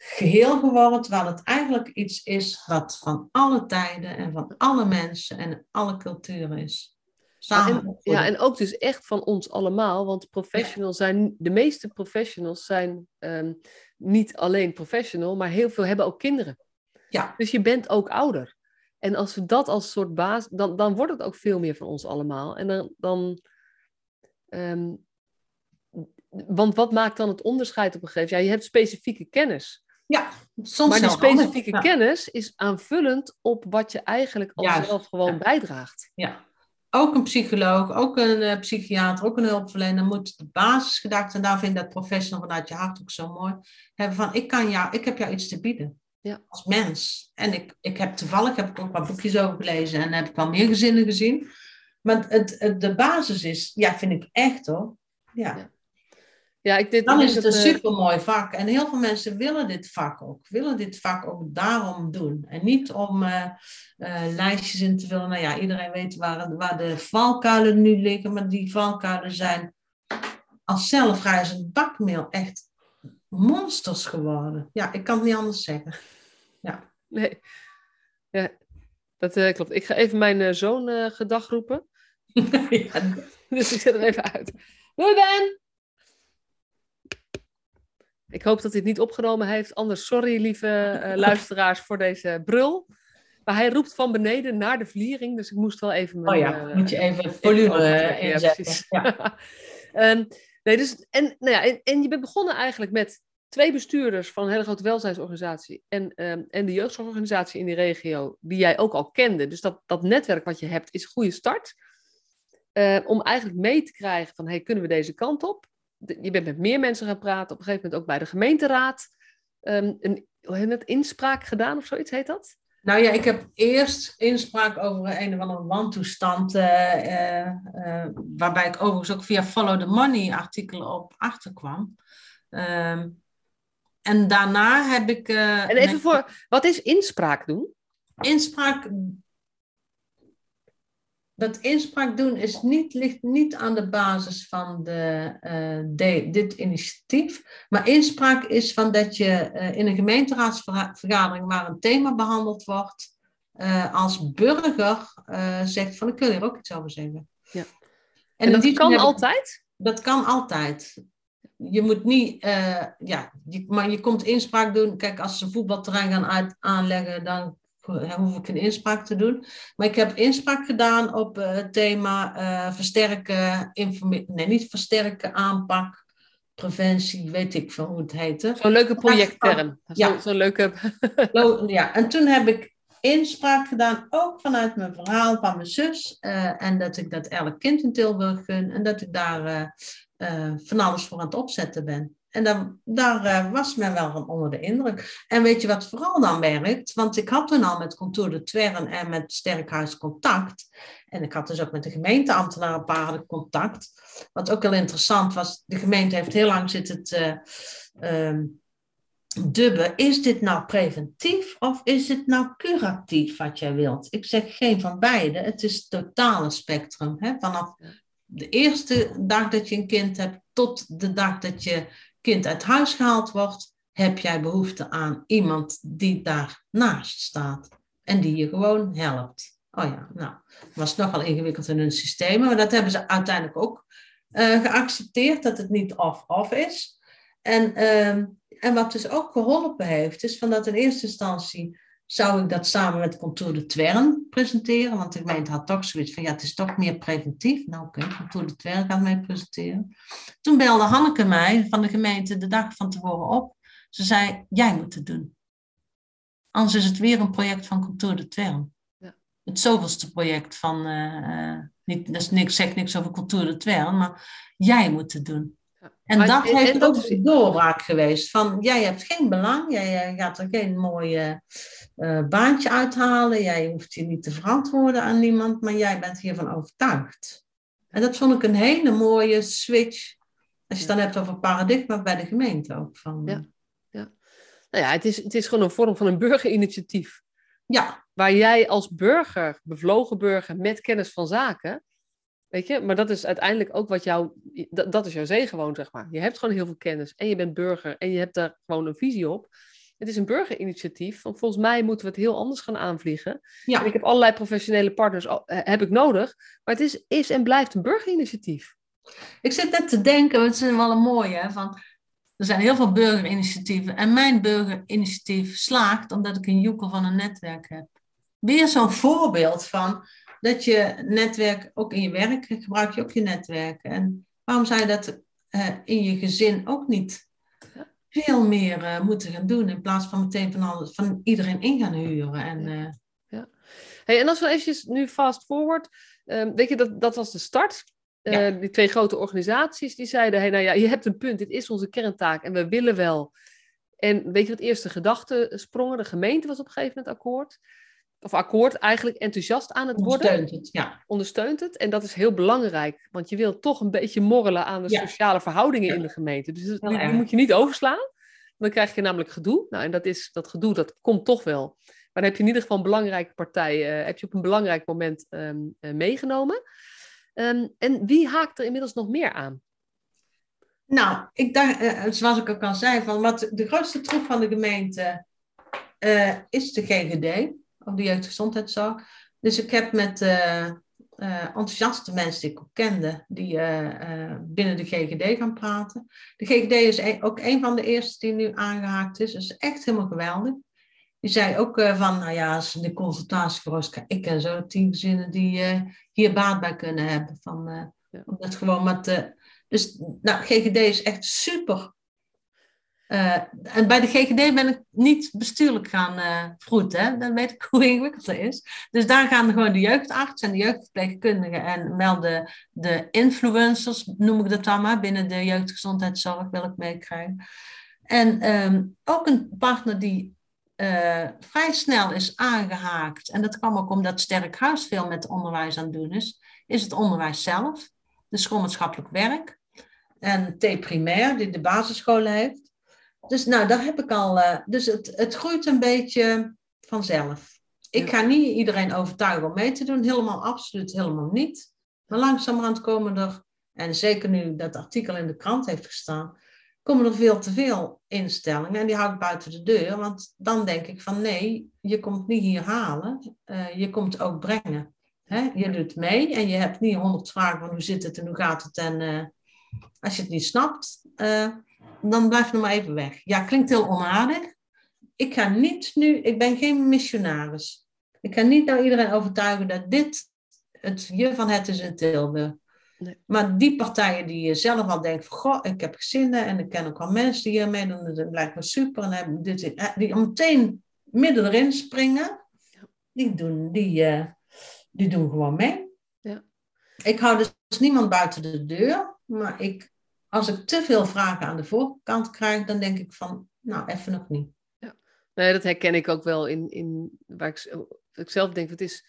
geheel geworden, terwijl het eigenlijk iets is wat van alle tijden en van alle mensen en alle culturen is. Samen en, ja, en ook dus echt van ons allemaal, want professionals zijn, de meeste professionals zijn ehm, niet alleen professional, maar heel veel hebben ook kinderen. Ja. Dus je bent ook ouder. En als we dat als soort baas, dan, dan wordt het ook veel meer van ons allemaal. En dan, dan ehm, want wat maakt dan het onderscheid op een gegeven moment? Ja, je hebt specifieke kennis. Ja, soms Maar die specifieke kennis is aanvullend op wat je eigenlijk al zelf gewoon bijdraagt. Ja, ook een psycholoog, ook een uh, psychiater, ook een hulpverlener moet de basisgedachte, en daar vind ik dat professional vanuit je hart ook zo mooi, hebben van ik kan jou, ik heb jou iets te bieden. Ja. Als mens. En ik, ik heb toevallig heb ik ook wat boekjes over gelezen en heb ik wel meer gezinnen gezien. Maar het, het, de basis is, ja, vind ik echt hoor. ja. Ja, ik, dit, dan is het een eh, supermooi vak. En heel veel mensen willen dit vak ook. Willen dit vak ook daarom doen. En niet om uh, lijstjes in te vullen. Nou ja, iedereen weet waar, waar de valkuilen nu liggen. Maar die valkuilen zijn als zelfreizend bakmeel echt monsters geworden. Ja, ik kan het niet anders zeggen. Ja. Nee. Ja, dat uh, klopt. Ik ga even mijn zoon gedag roepen. (laughs) ja. (laughs) Dus ik zet er even uit. Doei Ben! Ik hoop dat hij het niet opgenomen heeft. Anders sorry, lieve uh, (laughs) luisteraars, voor deze brul. Maar hij roept van beneden naar de vliering, dus ik moest wel even... Mijn, oh ja, uh, moet je even volume inzetten. Ja, um, (laughs) nee, dus, en, nou ja, en, en, je bent begonnen eigenlijk met twee bestuurders van een hele grote welzijnsorganisatie en, um, en de jeugdzorgorganisatie in die regio, die jij ook al kende. Dus dat, dat netwerk wat je hebt is een goede start. Uh, om eigenlijk mee te krijgen van, hey, kunnen we deze kant op? Je bent met meer mensen gaan praten, op een gegeven moment ook bij de gemeenteraad. Um, een, hoe heet het, inspraak gedaan of zoiets heet dat? Nou ja, ik heb eerst inspraak over een of andere wantoestand, uh, uh, waarbij ik overigens ook via Follow the Money artikelen op achterkwam. Um, en daarna heb ik. en even voor, wat is inspraak doen? Inspraak dat inspraak doen is niet, ligt niet aan de basis van de, uh, dit initiatief. Maar inspraak is van dat je uh, in een gemeenteraadsvergadering waar een thema behandeld wordt, uh, als burger zegt van ik wil hier ook iets over zeggen. Ja. En, en dat kan altijd? Dat kan altijd. Je moet niet, ja, je, maar je komt inspraak doen. Kijk, als ze een voetbalterrein gaan uit, aanleggen, dan hoef ik een inspraak te doen. Maar ik heb inspraak gedaan op uh, het thema uh, versterken, nee, niet versterken, aanpak, preventie, weet ik veel hoe het heette. Zo'n leuke projectterm. Ja. Zo'n leuke... ja, en toen heb ik inspraak gedaan, ook vanuit mijn verhaal van mijn zus. Uh, en dat ik dat elk kind in Tilburg gun. En dat ik daar van alles voor aan het opzetten ben. En dan, daar uh, was men wel van onder de indruk. En weet je wat vooral dan werkt? Want ik had toen al met Contour de Twern en met Sterkhuis contact. En ik had dus ook met de gemeenteambtenaren een paar contact. Wat ook heel interessant was, de gemeente heeft heel lang zitten te uh, dubben. Is dit nou preventief of is het nou curatief wat jij wilt? Ik zeg geen van beide. Het is het totale spectrum. Hè? Vanaf de eerste dag dat je een kind hebt tot de dag dat je kind uit huis gehaald wordt, heb jij behoefte aan iemand die daarnaast staat en die je gewoon helpt. Oh ja, nou, was nogal ingewikkeld in hun systeem, maar dat hebben ze uiteindelijk ook uh, geaccepteerd, dat het niet off-off is. En, uh, en wat dus ook geholpen heeft, is van dat in eerste instantie zou ik dat samen met Contour de Twern presenteren. Want de gemeente had toch zoiets van, ja, het is toch meer preventief. Nou oké, okay, Contour de Twern gaat mij presenteren. Toen belde Hanneke mij van de gemeente de dag van tevoren op. Ze zei, jij moet het doen. Anders is het weer een project van Contour de Twern. Ja. Het zoveelste project van, uh, niet, dat is niks, zeg niks over Contour de Twern, maar jij moet het doen. En maar, dat heeft ook de doorbraak geweest. Van jij hebt geen belang, jij gaat er geen mooi uh, baantje uithalen, jij hoeft je niet te verantwoorden aan niemand, maar jij bent hiervan overtuigd. En dat vond ik een hele mooie switch. Als je het dan hebt over paradigma bij de gemeente ook. Van, ja. ja. Nou ja, het is, het is gewoon een vorm van een burgerinitiatief. Ja. Waar jij als burger, bevlogen burger met kennis van zaken, Weet je, maar dat is uiteindelijk ook wat jou, dat, is jouw zee gewoon, zeg maar. Je hebt gewoon heel veel kennis en je bent burger en je hebt daar gewoon een visie op. Het is een burgerinitiatief. Want volgens mij moeten we het heel anders gaan aanvliegen. Ja. En ik heb allerlei professionele partners eh, heb ik nodig. Maar het is, is en blijft een burgerinitiatief. Ik zit net te denken, het is wel een mooie, hè, van, er zijn heel veel burgerinitiatieven. En mijn burgerinitiatief slaagt omdat ik een joekel van een netwerk heb. Weer zo'n voorbeeld van dat je netwerk, ook in je werk, gebruik je ook je netwerk. En waarom zou je dat eh, in je gezin ook niet veel meer eh, moeten gaan doen, in plaats van meteen van, alles, van iedereen in gaan huren? En, eh, Hey, en als we eventjes nu fast forward. ehm, weet je, dat, dat was de start. Ja. Die twee grote organisaties die zeiden: hey, nou ja, je hebt een punt, dit is onze kerntaak en we willen wel. En weet je wat eerste gedachten sprongen? De gemeente was op een gegeven moment akkoord. Of akkoord eigenlijk enthousiast aan het worden. ondersteunt het, ja. Ondersteunt het. En dat is heel belangrijk, want je wilt toch een beetje morrelen aan de Ja. sociale verhoudingen Ja. in de gemeente. Dus dat- die, die moet je niet overslaan. Dan krijg je namelijk gedoe. Nou, en dat, is, dat gedoe, dat komt toch wel. Maar dan heb je in ieder geval een belangrijke partij, eh, heb je op een belangrijk moment ehm, eh, meegenomen. Ehm, en wie haakt er inmiddels nog meer aan? Nou, ik dacht, eh, zoals ik ook al zei, van wat de grootste troef van de gemeente is de GGD, of de jeugdgezondheidszorg. Dus ik heb met eh, eh, enthousiaste mensen die ik ook kende, die eh, binnen de GGD gaan praten. De GGD is een- ook een van de eerste die nu aangehaakt is. Dat is echt helemaal geweldig. Die zei ook van, nou ja, als de consultatiebureaus, ik ken zo tien gezinnen die hier baat bij kunnen hebben. Van, Ja. Omdat gewoon met, dus nou, GGD is echt super. Eh, en bij de GGD ben ik niet bestuurlijk gaan. Hè? Dan weet ik (laughs) hoe ingewikkeld dat is. Dus daar gaan gewoon de jeugdarts en de jeugdverpleegkundigen en wel de, de influencers, noem ik dat dan maar, binnen de jeugdgezondheidszorg wil ik meekrijgen. En ehm, ook een partner die eh, vrij snel is aangehaakt, en dat kwam ook omdat Sterk Huis veel met onderwijs aan het doen is, is het onderwijs zelf, de schoolmaatschappelijk werk en T-primair, die de basisscholen heeft. Dus nou, daar heb ik al. eh, dus het, het groeit een beetje vanzelf. Ik Ja. ga niet iedereen overtuigen om mee te doen, helemaal absoluut helemaal niet. Maar langzamerhand komen er, en zeker nu dat artikel in de krant heeft gestaan, komen er veel te veel instellingen en die hou ik buiten de deur. Want dan denk ik van nee, je komt niet hier halen, eh, je komt ook brengen. Hè? Je doet mee en je hebt niet honderd vragen van hoe zit het en hoe gaat het en eh, als je het niet snapt, dan blijf nog maar even weg. Ja, klinkt heel onaardig. Ik ga niet nu, ik ben geen missionaris. Ik ga niet nou iedereen overtuigen dat dit het je van het is in Tilburg. Nee. Maar die partijen die je zelf al denkt van, goh, ik heb gezinnen en ik ken ook al mensen die hier meedoen, dat lijkt me super. En hebben dit, eh, die meteen midden erin springen, die doen, die, eh, die doen gewoon mee. Ja. Ik hou dus niemand buiten de deur, maar ik, als ik te veel vragen aan de voorkant krijg, dan denk ik van, nou, even nog niet. Nee, dat herken ik ook wel in, in waar ik, zelf denk, het is,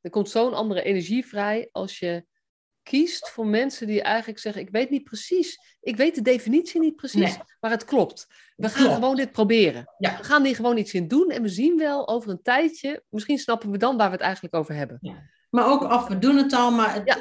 er komt zo'n andere energie vrij als je kiest voor mensen die eigenlijk zeggen, ik weet niet precies, ik weet de definitie niet precies, Nee. maar het klopt. We gaan Klopt. gewoon dit proberen. Ja. We gaan hier gewoon iets in doen en we zien wel over een tijdje, misschien snappen we dan waar we het eigenlijk over hebben. Maar ook af, we doen het al, maar het, Ja.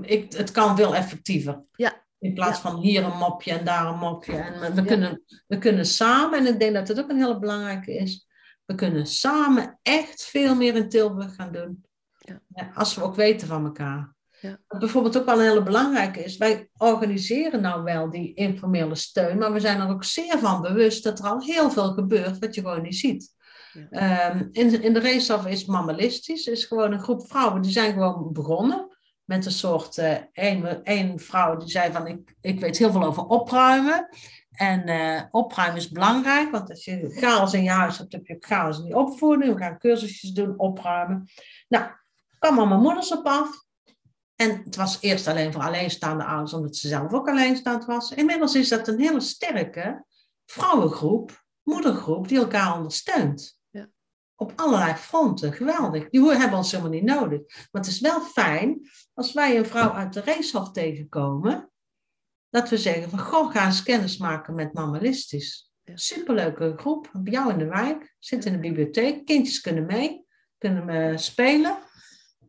het, het kan veel effectiever. Ja. In plaats van hier een mopje en daar een mopje. En we, Ja. kunnen, we kunnen samen, en ik denk dat het ook een hele belangrijke is, we kunnen samen echt veel meer in Tilburg gaan doen. Ja. Als we ook weten van elkaar. Ja. Wat bijvoorbeeld ook wel een hele belangrijke is, wij organiseren nou wel die informele steun, maar we zijn er ook zeer van bewust dat er al heel veel gebeurt wat je gewoon niet ziet. Ehm, in, in de raceoff is Mammalistisch, is gewoon een groep vrouwen die zijn gewoon begonnen met een soort, eh één, één vrouw die zei van ik, ik weet heel veel over opruimen. En eh, opruimen is belangrijk, want als je chaos in je huis hebt, heb je chaos in je opvoeding. We gaan cursusjes doen, opruimen. Nou, kwamen allemaal moeders op af. En het was eerst alleen voor alleenstaande ouders, omdat ze zelf ook alleenstaand was. Inmiddels is dat een hele sterke vrouwengroep, moedergroep, die elkaar ondersteunt. Op allerlei fronten. Geweldig. Die hebben ons helemaal niet nodig. Maar het is wel fijn als wij een vrouw uit de racehof tegenkomen, dat we zeggen van, goh, ga eens kennis maken met Mammalistisch. Superleuke groep, bij jou in de wijk, zit in de bibliotheek, kindjes kunnen mee, kunnen eh, spelen.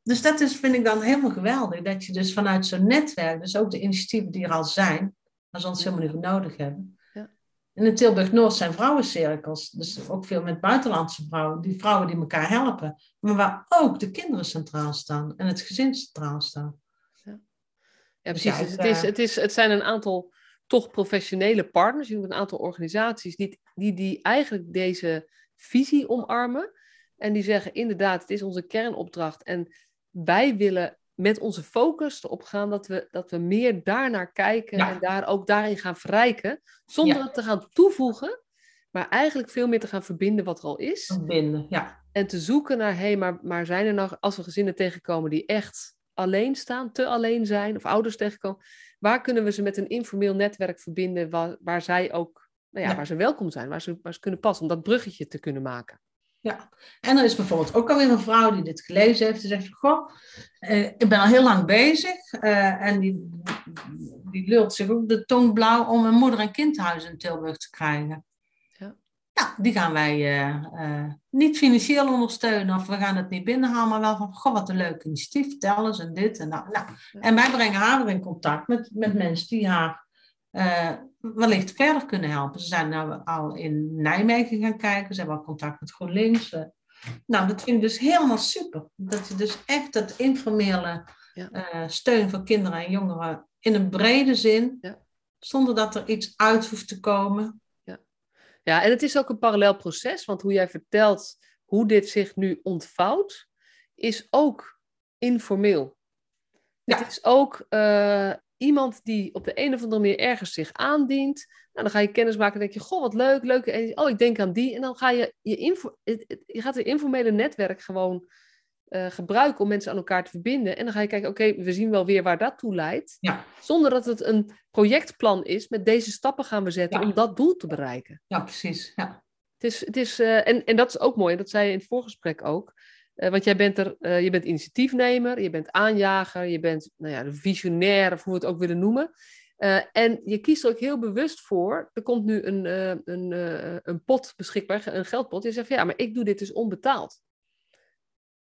Dus dat is, vind ik dan helemaal geweldig, dat je dus vanuit zo'n netwerk, dus ook de initiatieven die er al zijn, maar ze ons helemaal niet nodig hebben. En in Tilburg-Noord zijn vrouwencirkels. Dus ook veel met buitenlandse vrouwen. Die vrouwen die elkaar helpen. Maar waar ook de kinderen centraal staan. En het gezin centraal staan. Ja, ja precies. Dus het, is, het, is, het zijn een aantal toch professionele partners. Een aantal organisaties die, die, die eigenlijk deze visie omarmen. En die zeggen inderdaad, het is onze kernopdracht. En wij willen met onze focus erop gaan dat we, dat we meer daarnaar kijken en daar ook daarin gaan verrijken. Zonder het te gaan toevoegen, maar eigenlijk veel meer te gaan verbinden wat er al is. Verbinden, ja. En te zoeken naar, hé, hey, maar, maar zijn er nog, als we gezinnen tegenkomen die echt alleen staan, te alleen zijn, of ouders tegenkomen, waar kunnen we ze met een informeel netwerk verbinden waar, waar zij ook, nou ja, waar ze welkom zijn, waar ze, waar ze kunnen passen, om dat bruggetje te kunnen maken. Ja, en er is bijvoorbeeld ook alweer een vrouw die dit gelezen heeft. Die zegt, goh, eh, ik ben al heel lang bezig. Uh, en die, die lult zich ook de tong blauw om een moeder- en kindhuis in Tilburg te krijgen. Ja. Nou, die gaan wij uh, niet financieel ondersteunen of we gaan het niet binnenhalen, maar wel van, goh, wat een leuk initiatief, vertel eens en dit en dat. Nou, en wij brengen haar weer in contact met, met mensen die haar wellicht verder kunnen helpen. Ze zijn nou al in Nijmegen gaan kijken, ze hebben al contact met GroenLinks. Uh, nou, dat vind ik dus helemaal super. Dat je dus echt dat informele uh, steun voor kinderen en jongeren in een brede zin, ja. zonder dat er iets uit hoeft te komen. Ja. ja, en het is ook een parallel proces, want hoe jij vertelt hoe dit zich nu ontvouwt, is ook informeel. Ja. Het is ook iemand die op de een of andere manier ergens zich aandient. Nou, dan ga je kennis maken en denk je, goh, wat leuk, leuk. Oh, ik denk aan die. En dan ga je je, info, je gaat het informele netwerk gewoon uh, gebruiken om mensen aan elkaar te verbinden. En dan ga je kijken, oké, we zien wel weer waar dat toe leidt. Ja. Zonder dat het een projectplan is, met deze stappen gaan we zetten om dat doel te bereiken. Ja, precies. Ja. Het is, het is, uh, en, en dat is ook mooi, dat zei je in het voorgesprek ook. Uh, want jij bent er, uh, je bent initiatiefnemer, je bent aanjager, je bent nou ja, visionair, of hoe we het ook willen noemen. Uh, en je kiest er ook heel bewust voor. Er komt nu een, een, een pot beschikbaar, een geldpot. Je zegt ja, maar ik doe dit dus onbetaald.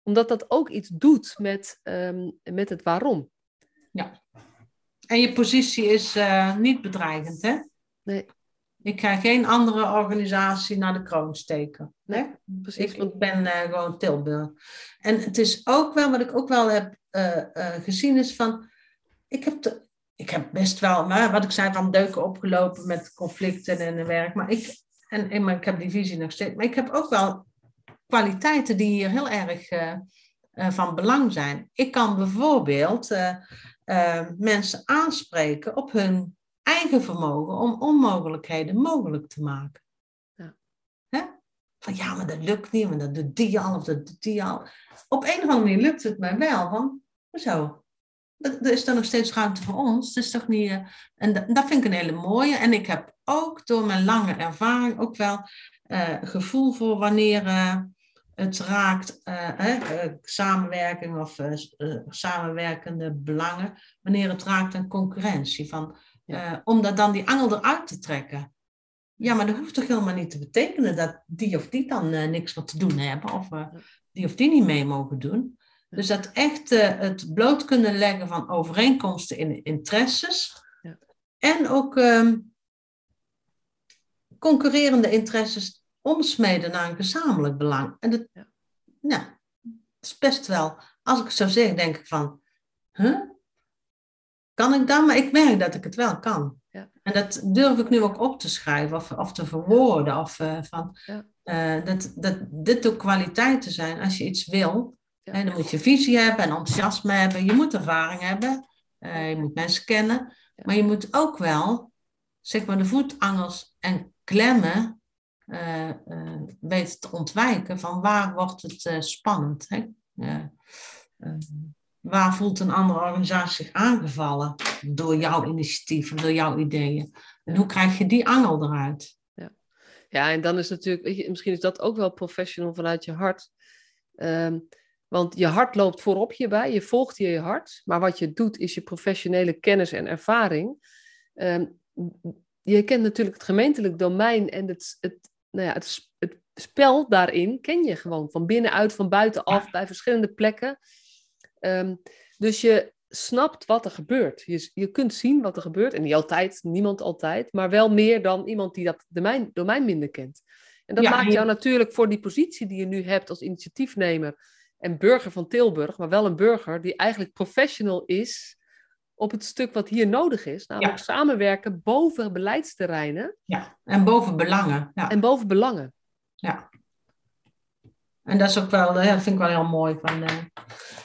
Omdat dat ook iets doet met, um, met het waarom. Ja. En je positie is niet bedreigend, hè? Nee. Ik ga geen andere organisatie naar de kroon steken. Nee, precies. Ik, ben uh, gewoon Tilburg. En het is ook wel, wat ik ook wel heb uh, uh, gezien, is van... Ik heb, ik heb best wel, maar wat ik zei, van deuken opgelopen met conflicten en werk. Maar ik, en, en, maar ik heb die visie nog steeds. Maar ik heb ook wel kwaliteiten die hier heel erg van belang zijn. Ik kan bijvoorbeeld mensen aanspreken op hun eigen vermogen om onmogelijkheden mogelijk te maken. Ja. Hè? Van ja, maar dat lukt niet, maar dat doet die al of dat doet die al. Op een of andere manier lukt het mij wel. Van, hoezo? Er is er nog steeds ruimte voor ons. Het is toch niet. Uh, en dat vind ik een hele mooie. En ik heb ook door mijn lange ervaring ook wel uh, gevoel voor wanneer uh, het raakt samenwerking of samenwerkende belangen, wanneer het raakt aan concurrentie. Van uh, om dat dan die angel eruit te trekken. Ja, maar dat hoeft toch helemaal niet te betekenen dat die of die dan uh, niks wat te doen hebben of uh, die of die niet mee mogen doen. Dus dat echt het bloot kunnen leggen van overeenkomsten in interesses ja. en ook um, concurrerende interesses omsmeden naar een gezamenlijk belang. En dat, ja. nou, is best wel, als ik het zo zeg, denk ik van, huh? Kan ik dat? Maar ik merk dat ik het wel kan. Ja. En dat durf ik nu ook op te schrijven of, of te verwoorden. Of, uh, van, ja. uh, dat, dat dit ook kwaliteiten zijn. Als je iets wil, ja. dan moet je visie hebben en enthousiasme hebben. Je moet ervaring hebben. Uh, je moet mensen kennen. Maar je moet ook wel, zeg maar, de voetangels en klemmen weten te ontwijken. Van waar wordt het spannend? Hè? Waar voelt een andere organisatie zich aangevallen door jouw initiatief of door jouw ideeën? En hoe krijg je die angel eruit? Ja, ja en dan is natuurlijk, weet je, misschien is dat ook wel professional vanuit je hart. Um, want je hart loopt voorop hierbij, je volgt hier je hart. Maar wat je doet is je professionele kennis en ervaring. Um, je kent natuurlijk het gemeentelijk domein en het, het, nou ja, het, het spel daarin ken je gewoon van binnenuit, van buitenaf, bij verschillende plekken. Um, dus je snapt wat er gebeurt. Je, je kunt zien wat er gebeurt. En niet altijd, niemand altijd. Maar wel meer dan iemand die dat domein, domein minder kent. En dat maakt jou natuurlijk voor die positie die je nu hebt als initiatiefnemer en burger van Tilburg, maar wel een burger die eigenlijk professional is op het stuk wat hier nodig is. Namelijk samenwerken boven beleidsterreinen. Ja, en boven belangen. Ja. En boven belangen. Ja. En dat is ook wel, dat vind ik wel heel mooi. Van, uh,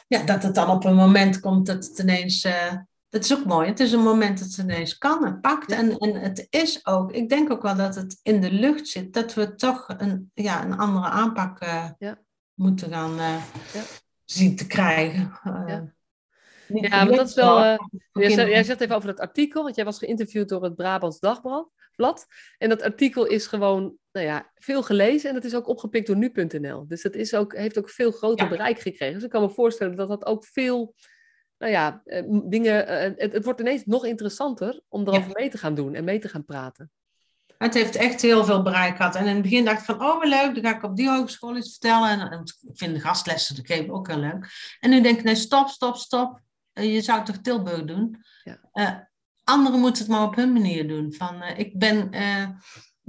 ja, dat het dan op een moment komt dat het ineens. Uh, dat is ook mooi. Het is een moment dat het ineens kan en pakt. En, en het is ook, ik denk ook wel dat het in de lucht zit, dat we toch een, ja, een andere aanpak ja. moeten gaan ja. zien te krijgen. ja. Ja, maar dat is wel. Uh, jij, jij zegt even over dat artikel, want jij was geïnterviewd door het Brabants Dagblad. Blad, en dat artikel is gewoon nou ja, veel gelezen en dat is ook opgepikt door nu.nl. Dus dat is ook, heeft ook veel groter bereik gekregen. Dus ik kan me voorstellen dat dat ook veel, nou ja, eh, dingen, eh, het, het, wordt ineens nog interessanter om erover mee te gaan doen en mee te gaan praten. Het heeft echt heel veel bereik gehad. En in het begin dacht ik van, oh, leuk, dan ga ik op die hogeschool iets vertellen. En, en ik vind de gastlessen, geven ook heel leuk. En nu denk ik, nee, stop, stop, stop. Eh, je zou toch Tilburg doen? Ja. Anderen moeten het maar op hun manier doen. Van, ik ben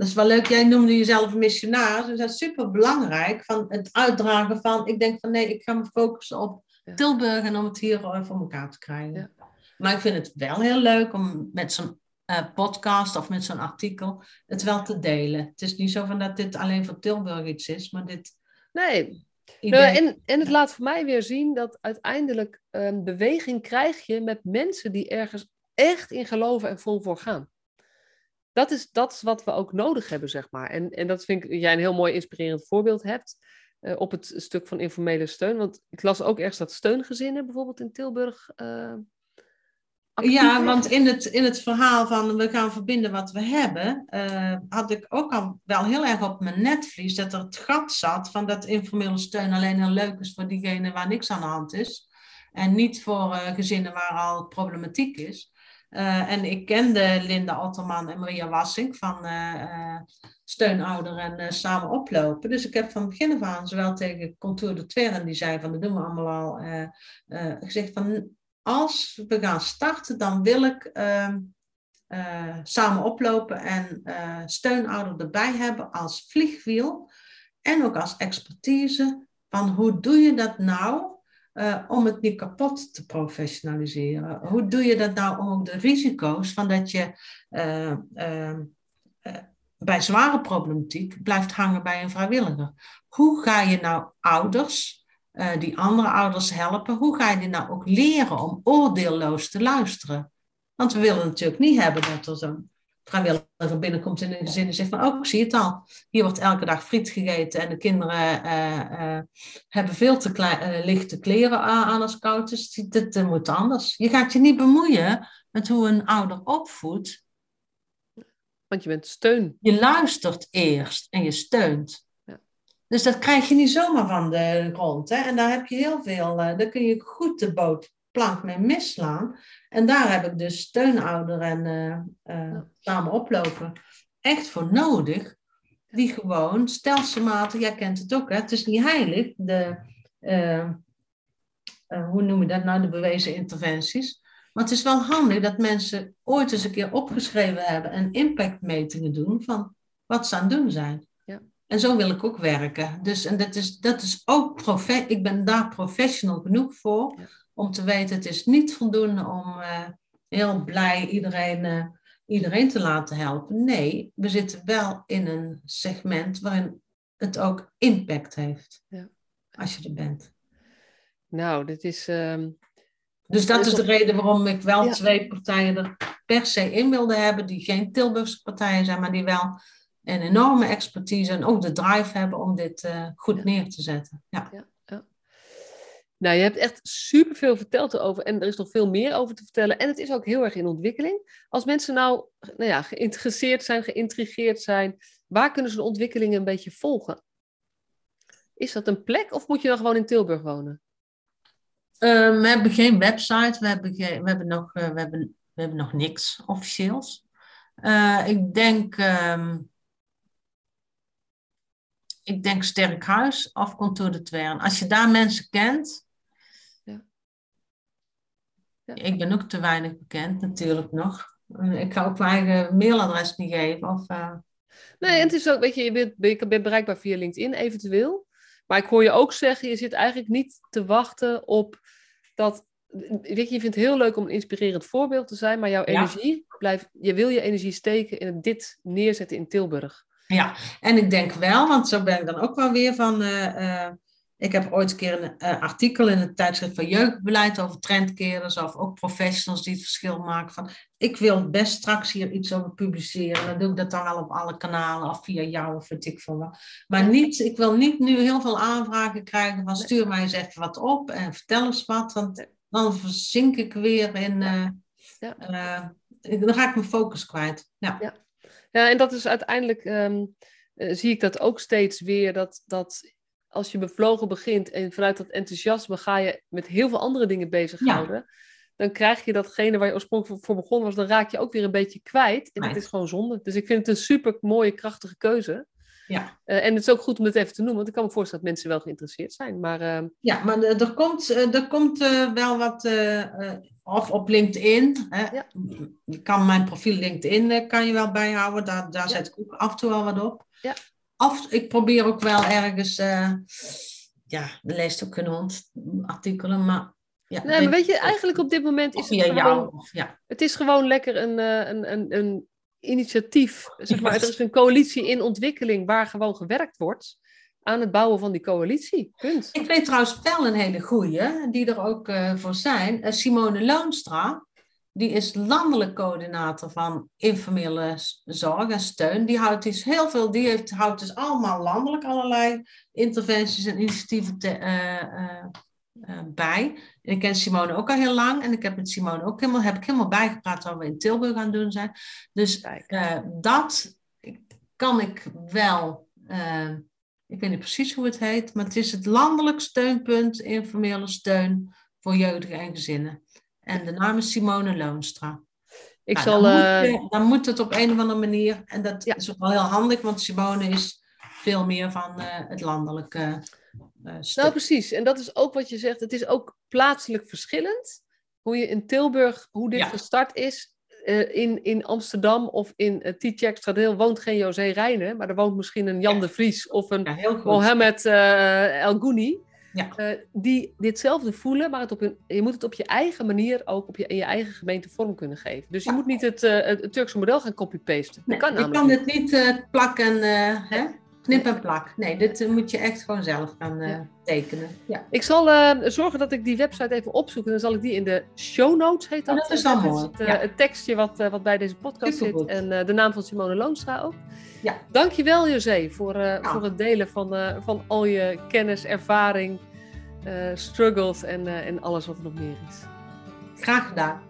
dat is wel leuk. Jij noemde jezelf missionaris. Dus dat is super belangrijk. Van het uitdragen van. Ik denk van nee, ik ga me focussen op Tilburg en om het hier voor elkaar te krijgen. Ja. Maar ik vind het wel heel leuk om met zo'n uh, podcast of met zo'n artikel het wel te delen. Het is niet zo van dat dit alleen voor Tilburg iets is, maar dit. Nee. Nou, en, en het laat voor mij weer zien dat uiteindelijk um, beweging krijg je met mensen die ergens echt in geloven en vol voor gaan dat is, dat is wat we ook nodig hebben, zeg maar. En, en dat vind ik jij een heel mooi inspirerend voorbeeld hebt uh, op het stuk van informele steun. Want ik las ook ergens dat steungezinnen bijvoorbeeld in Tilburg. Uh, ja, want in het, in het verhaal van we gaan verbinden wat we hebben, uh, had ik ook al wel heel erg op mijn netvlies dat er het gat zat van dat informele steun alleen heel leuk is voor diegenen waar niks aan de hand is. En niet voor gezinnen waar al problematiek is. Uh, en ik kende Linda Otterman en Maria Wassink van uh, Steunouder en Samen Oplopen. Dus ik heb van begin af aan, zowel tegen Contour de Tweren, die zei van dat doen we allemaal al, gezegd van als we gaan starten, dan wil ik ehm, Samen Oplopen en Steunouder erbij hebben als vliegwiel. En ook als expertise van hoe doe je dat nou uh, om het niet kapot te professionaliseren? Hoe doe je dat nou om ook de risico's van dat je uh, uh, bij zware problematiek blijft hangen bij een vrijwilliger? Hoe ga je nou ouders die andere ouders helpen, hoe ga je die nou ook leren om oordeelloos te luisteren? Want we willen natuurlijk niet hebben dat er zo'n vrijwilliger binnenkomt in een gezin en zegt van, oh, ik zie het al. Hier wordt elke dag friet gegeten en de kinderen uh, uh, hebben veel te uh, lichte kleren aan als koud is. Dit, moet anders. Je gaat je niet bemoeien met hoe een ouder opvoedt. Want je bent steun. Je luistert eerst en je steunt. Ja. Dus dat krijg je niet zomaar van de grond. Hè? En daar heb je heel veel, daar kun je goed de boot plank mee misslaan. En daar heb ik dus steunouder en uh, samen oplopen echt voor nodig. Die gewoon stelselmatig, jij kent het ook, hè? het is niet heilig, de, uh, hoe noem je dat nou, de bewezen interventies. Maar het is wel handig dat mensen ooit eens een keer opgeschreven hebben en impactmetingen doen van wat ze aan het doen zijn. Ja. En zo wil ik ook werken. Dus en dat is, dat is ook profe ik ben daar professional genoeg voor. Ja om te weten, het is niet voldoende om uh, heel blij iedereen, uh, iedereen te laten helpen. Nee, we zitten wel in een segment waarin het ook impact heeft. Ja. Als je er bent. Nou, dit is. Um... Dus dat is de reden waarom ik wel twee partijen er per se in wilde hebben, die geen Tilburgse partijen zijn, maar die wel een enorme expertise en ook de drive hebben om dit uh, goed neer te zetten. Ja. Nou, je hebt echt superveel verteld erover en er is nog veel meer over te vertellen. En het is ook heel erg in ontwikkeling. Als mensen nou, nou ja, geïnteresseerd zijn, geïntrigeerd zijn, waar kunnen ze de ontwikkelingen een beetje volgen? Is dat een plek of moet je dan gewoon in Tilburg wonen? Uh, we hebben geen website, we hebben, we hebben, nog, uh, we hebben, we hebben nog niks officieels. Uh, ik denk, um, ik denk Sterk Huis of Contour de Twern. Als je daar mensen kent, Ik ben ook te weinig bekend natuurlijk nog. Eh, ik ga ook mijn eigen mailadres niet geven. Of, uh... Nee, en het is ook, weet je, je bent, je bent bereikbaar via LinkedIn eventueel. Maar ik hoor je ook zeggen, je zit eigenlijk niet te wachten op dat. Weet je, je vindt het heel leuk om een inspirerend voorbeeld te zijn, maar jouw energie blijft. Je wil je energie steken in het dit neerzetten in Tilburg. Ja, en ik denk wel, want zo ben ik dan ook wel weer van. Uh, ik heb ooit een keer een uh, artikel in het tijdschrift van jeugdbeleid over trendkerers of ook professionals die het verschil maken. Van, ik wil best straks hier iets over publiceren. Dan doe ik dat dan wel op alle kanalen of via jou of weet ik van Maar niet, ik wil niet nu heel veel aanvragen krijgen van stuur mij eens even wat op en vertel eens wat. Want dan verzink ik weer in. Uh, ja. Uh, dan ga ik mijn focus kwijt. Ja. ja. Ja, en dat is uiteindelijk, um, zie ik dat ook steeds weer, dat, dat als je bevlogen begint en vanuit dat enthousiasme ga je met heel veel andere dingen bezighouden, ja. dan krijg je datgene waar je oorspronkelijk voor begonnen was, dan raak je ook weer een beetje kwijt. En dat is gewoon zonde. Dus ik vind het een super mooie, krachtige keuze. Ja. Uh, en het is ook goed om het even te noemen, want ik kan me voorstellen dat mensen wel geïnteresseerd zijn. Maar, uh... Ja, maar er komt, er komt wel wat of op LinkedIn. Hè. Ja. Je kan mijn profiel LinkedIn eh, kan je wel bijhouden. Daar, daar zet ik ook af en toe wel wat op. Ja. Of ik probeer ook wel ergens... Uh, ja, leest ook een hond artikelen, maar... Ja, nee, maar weet je, eigenlijk op dit moment is het gewoon... Jou, of, ja. Het is gewoon lekker een, eh, een, een, een initiatief. Zeg maar. Er is een coalitie in ontwikkeling waar gewoon gewerkt wordt aan het bouwen van die coalitie. Punt. Ik weet trouwens wel een hele goeie, die er ook uh, voor zijn. Uh, Simone Loonstra, die is landelijk coördinator van informele zorg en steun. Die houdt dus heel veel, die heeft, houdt dus allemaal landelijk allerlei interventies en initiatieven te, uh, bij. En ik ken Simone ook al heel lang en ik heb met Simone ook helemaal, heb ik helemaal bijgepraat wat we in Tilburg aan doen zijn. Dus dat kan ik wel ik weet niet precies hoe het heet, maar het is het landelijk steunpunt informele steun voor jeugdigen en gezinnen. En de naam is Simone Loonstra. Ik nou, zal, dan, moet, eh, dan, moet, het op een of andere manier, en dat is ook wel heel handig, want Simone is veel meer van uh, het landelijke uh, Nou, precies. En dat is ook wat je zegt. Het is ook plaatselijk verschillend. Hoe je in Tilburg, hoe dit gestart is, in, in Amsterdam of in uh, Tietjekstradeel woont geen José Rijnen, maar er woont misschien een Jan de Vries of een Mohamed El Gouni. Ja. die ditzelfde voelen, maar het op je moet het op je eigen manier ook op je, in je eigen gemeente vorm kunnen geven. Dus je moet niet het, het, Turkse model gaan copy-pasten. Nee, je kan het niet plakken. Hè? Knip en plak. Nee, dit moet je echt gewoon zelf gaan uh, tekenen. Ja. Ik zal uh, zorgen dat ik die website even opzoek. En dan zal ik die in de show notes, heet dat. Dat is dan mooi. Het, het, tekstje wat, wat bij deze podcast zit. En de naam van Simone Loonstra ook. Ja. Dankjewel José voor, voor het delen van, van al je kennis, ervaring, struggles en, en alles wat er nog meer is. Graag gedaan.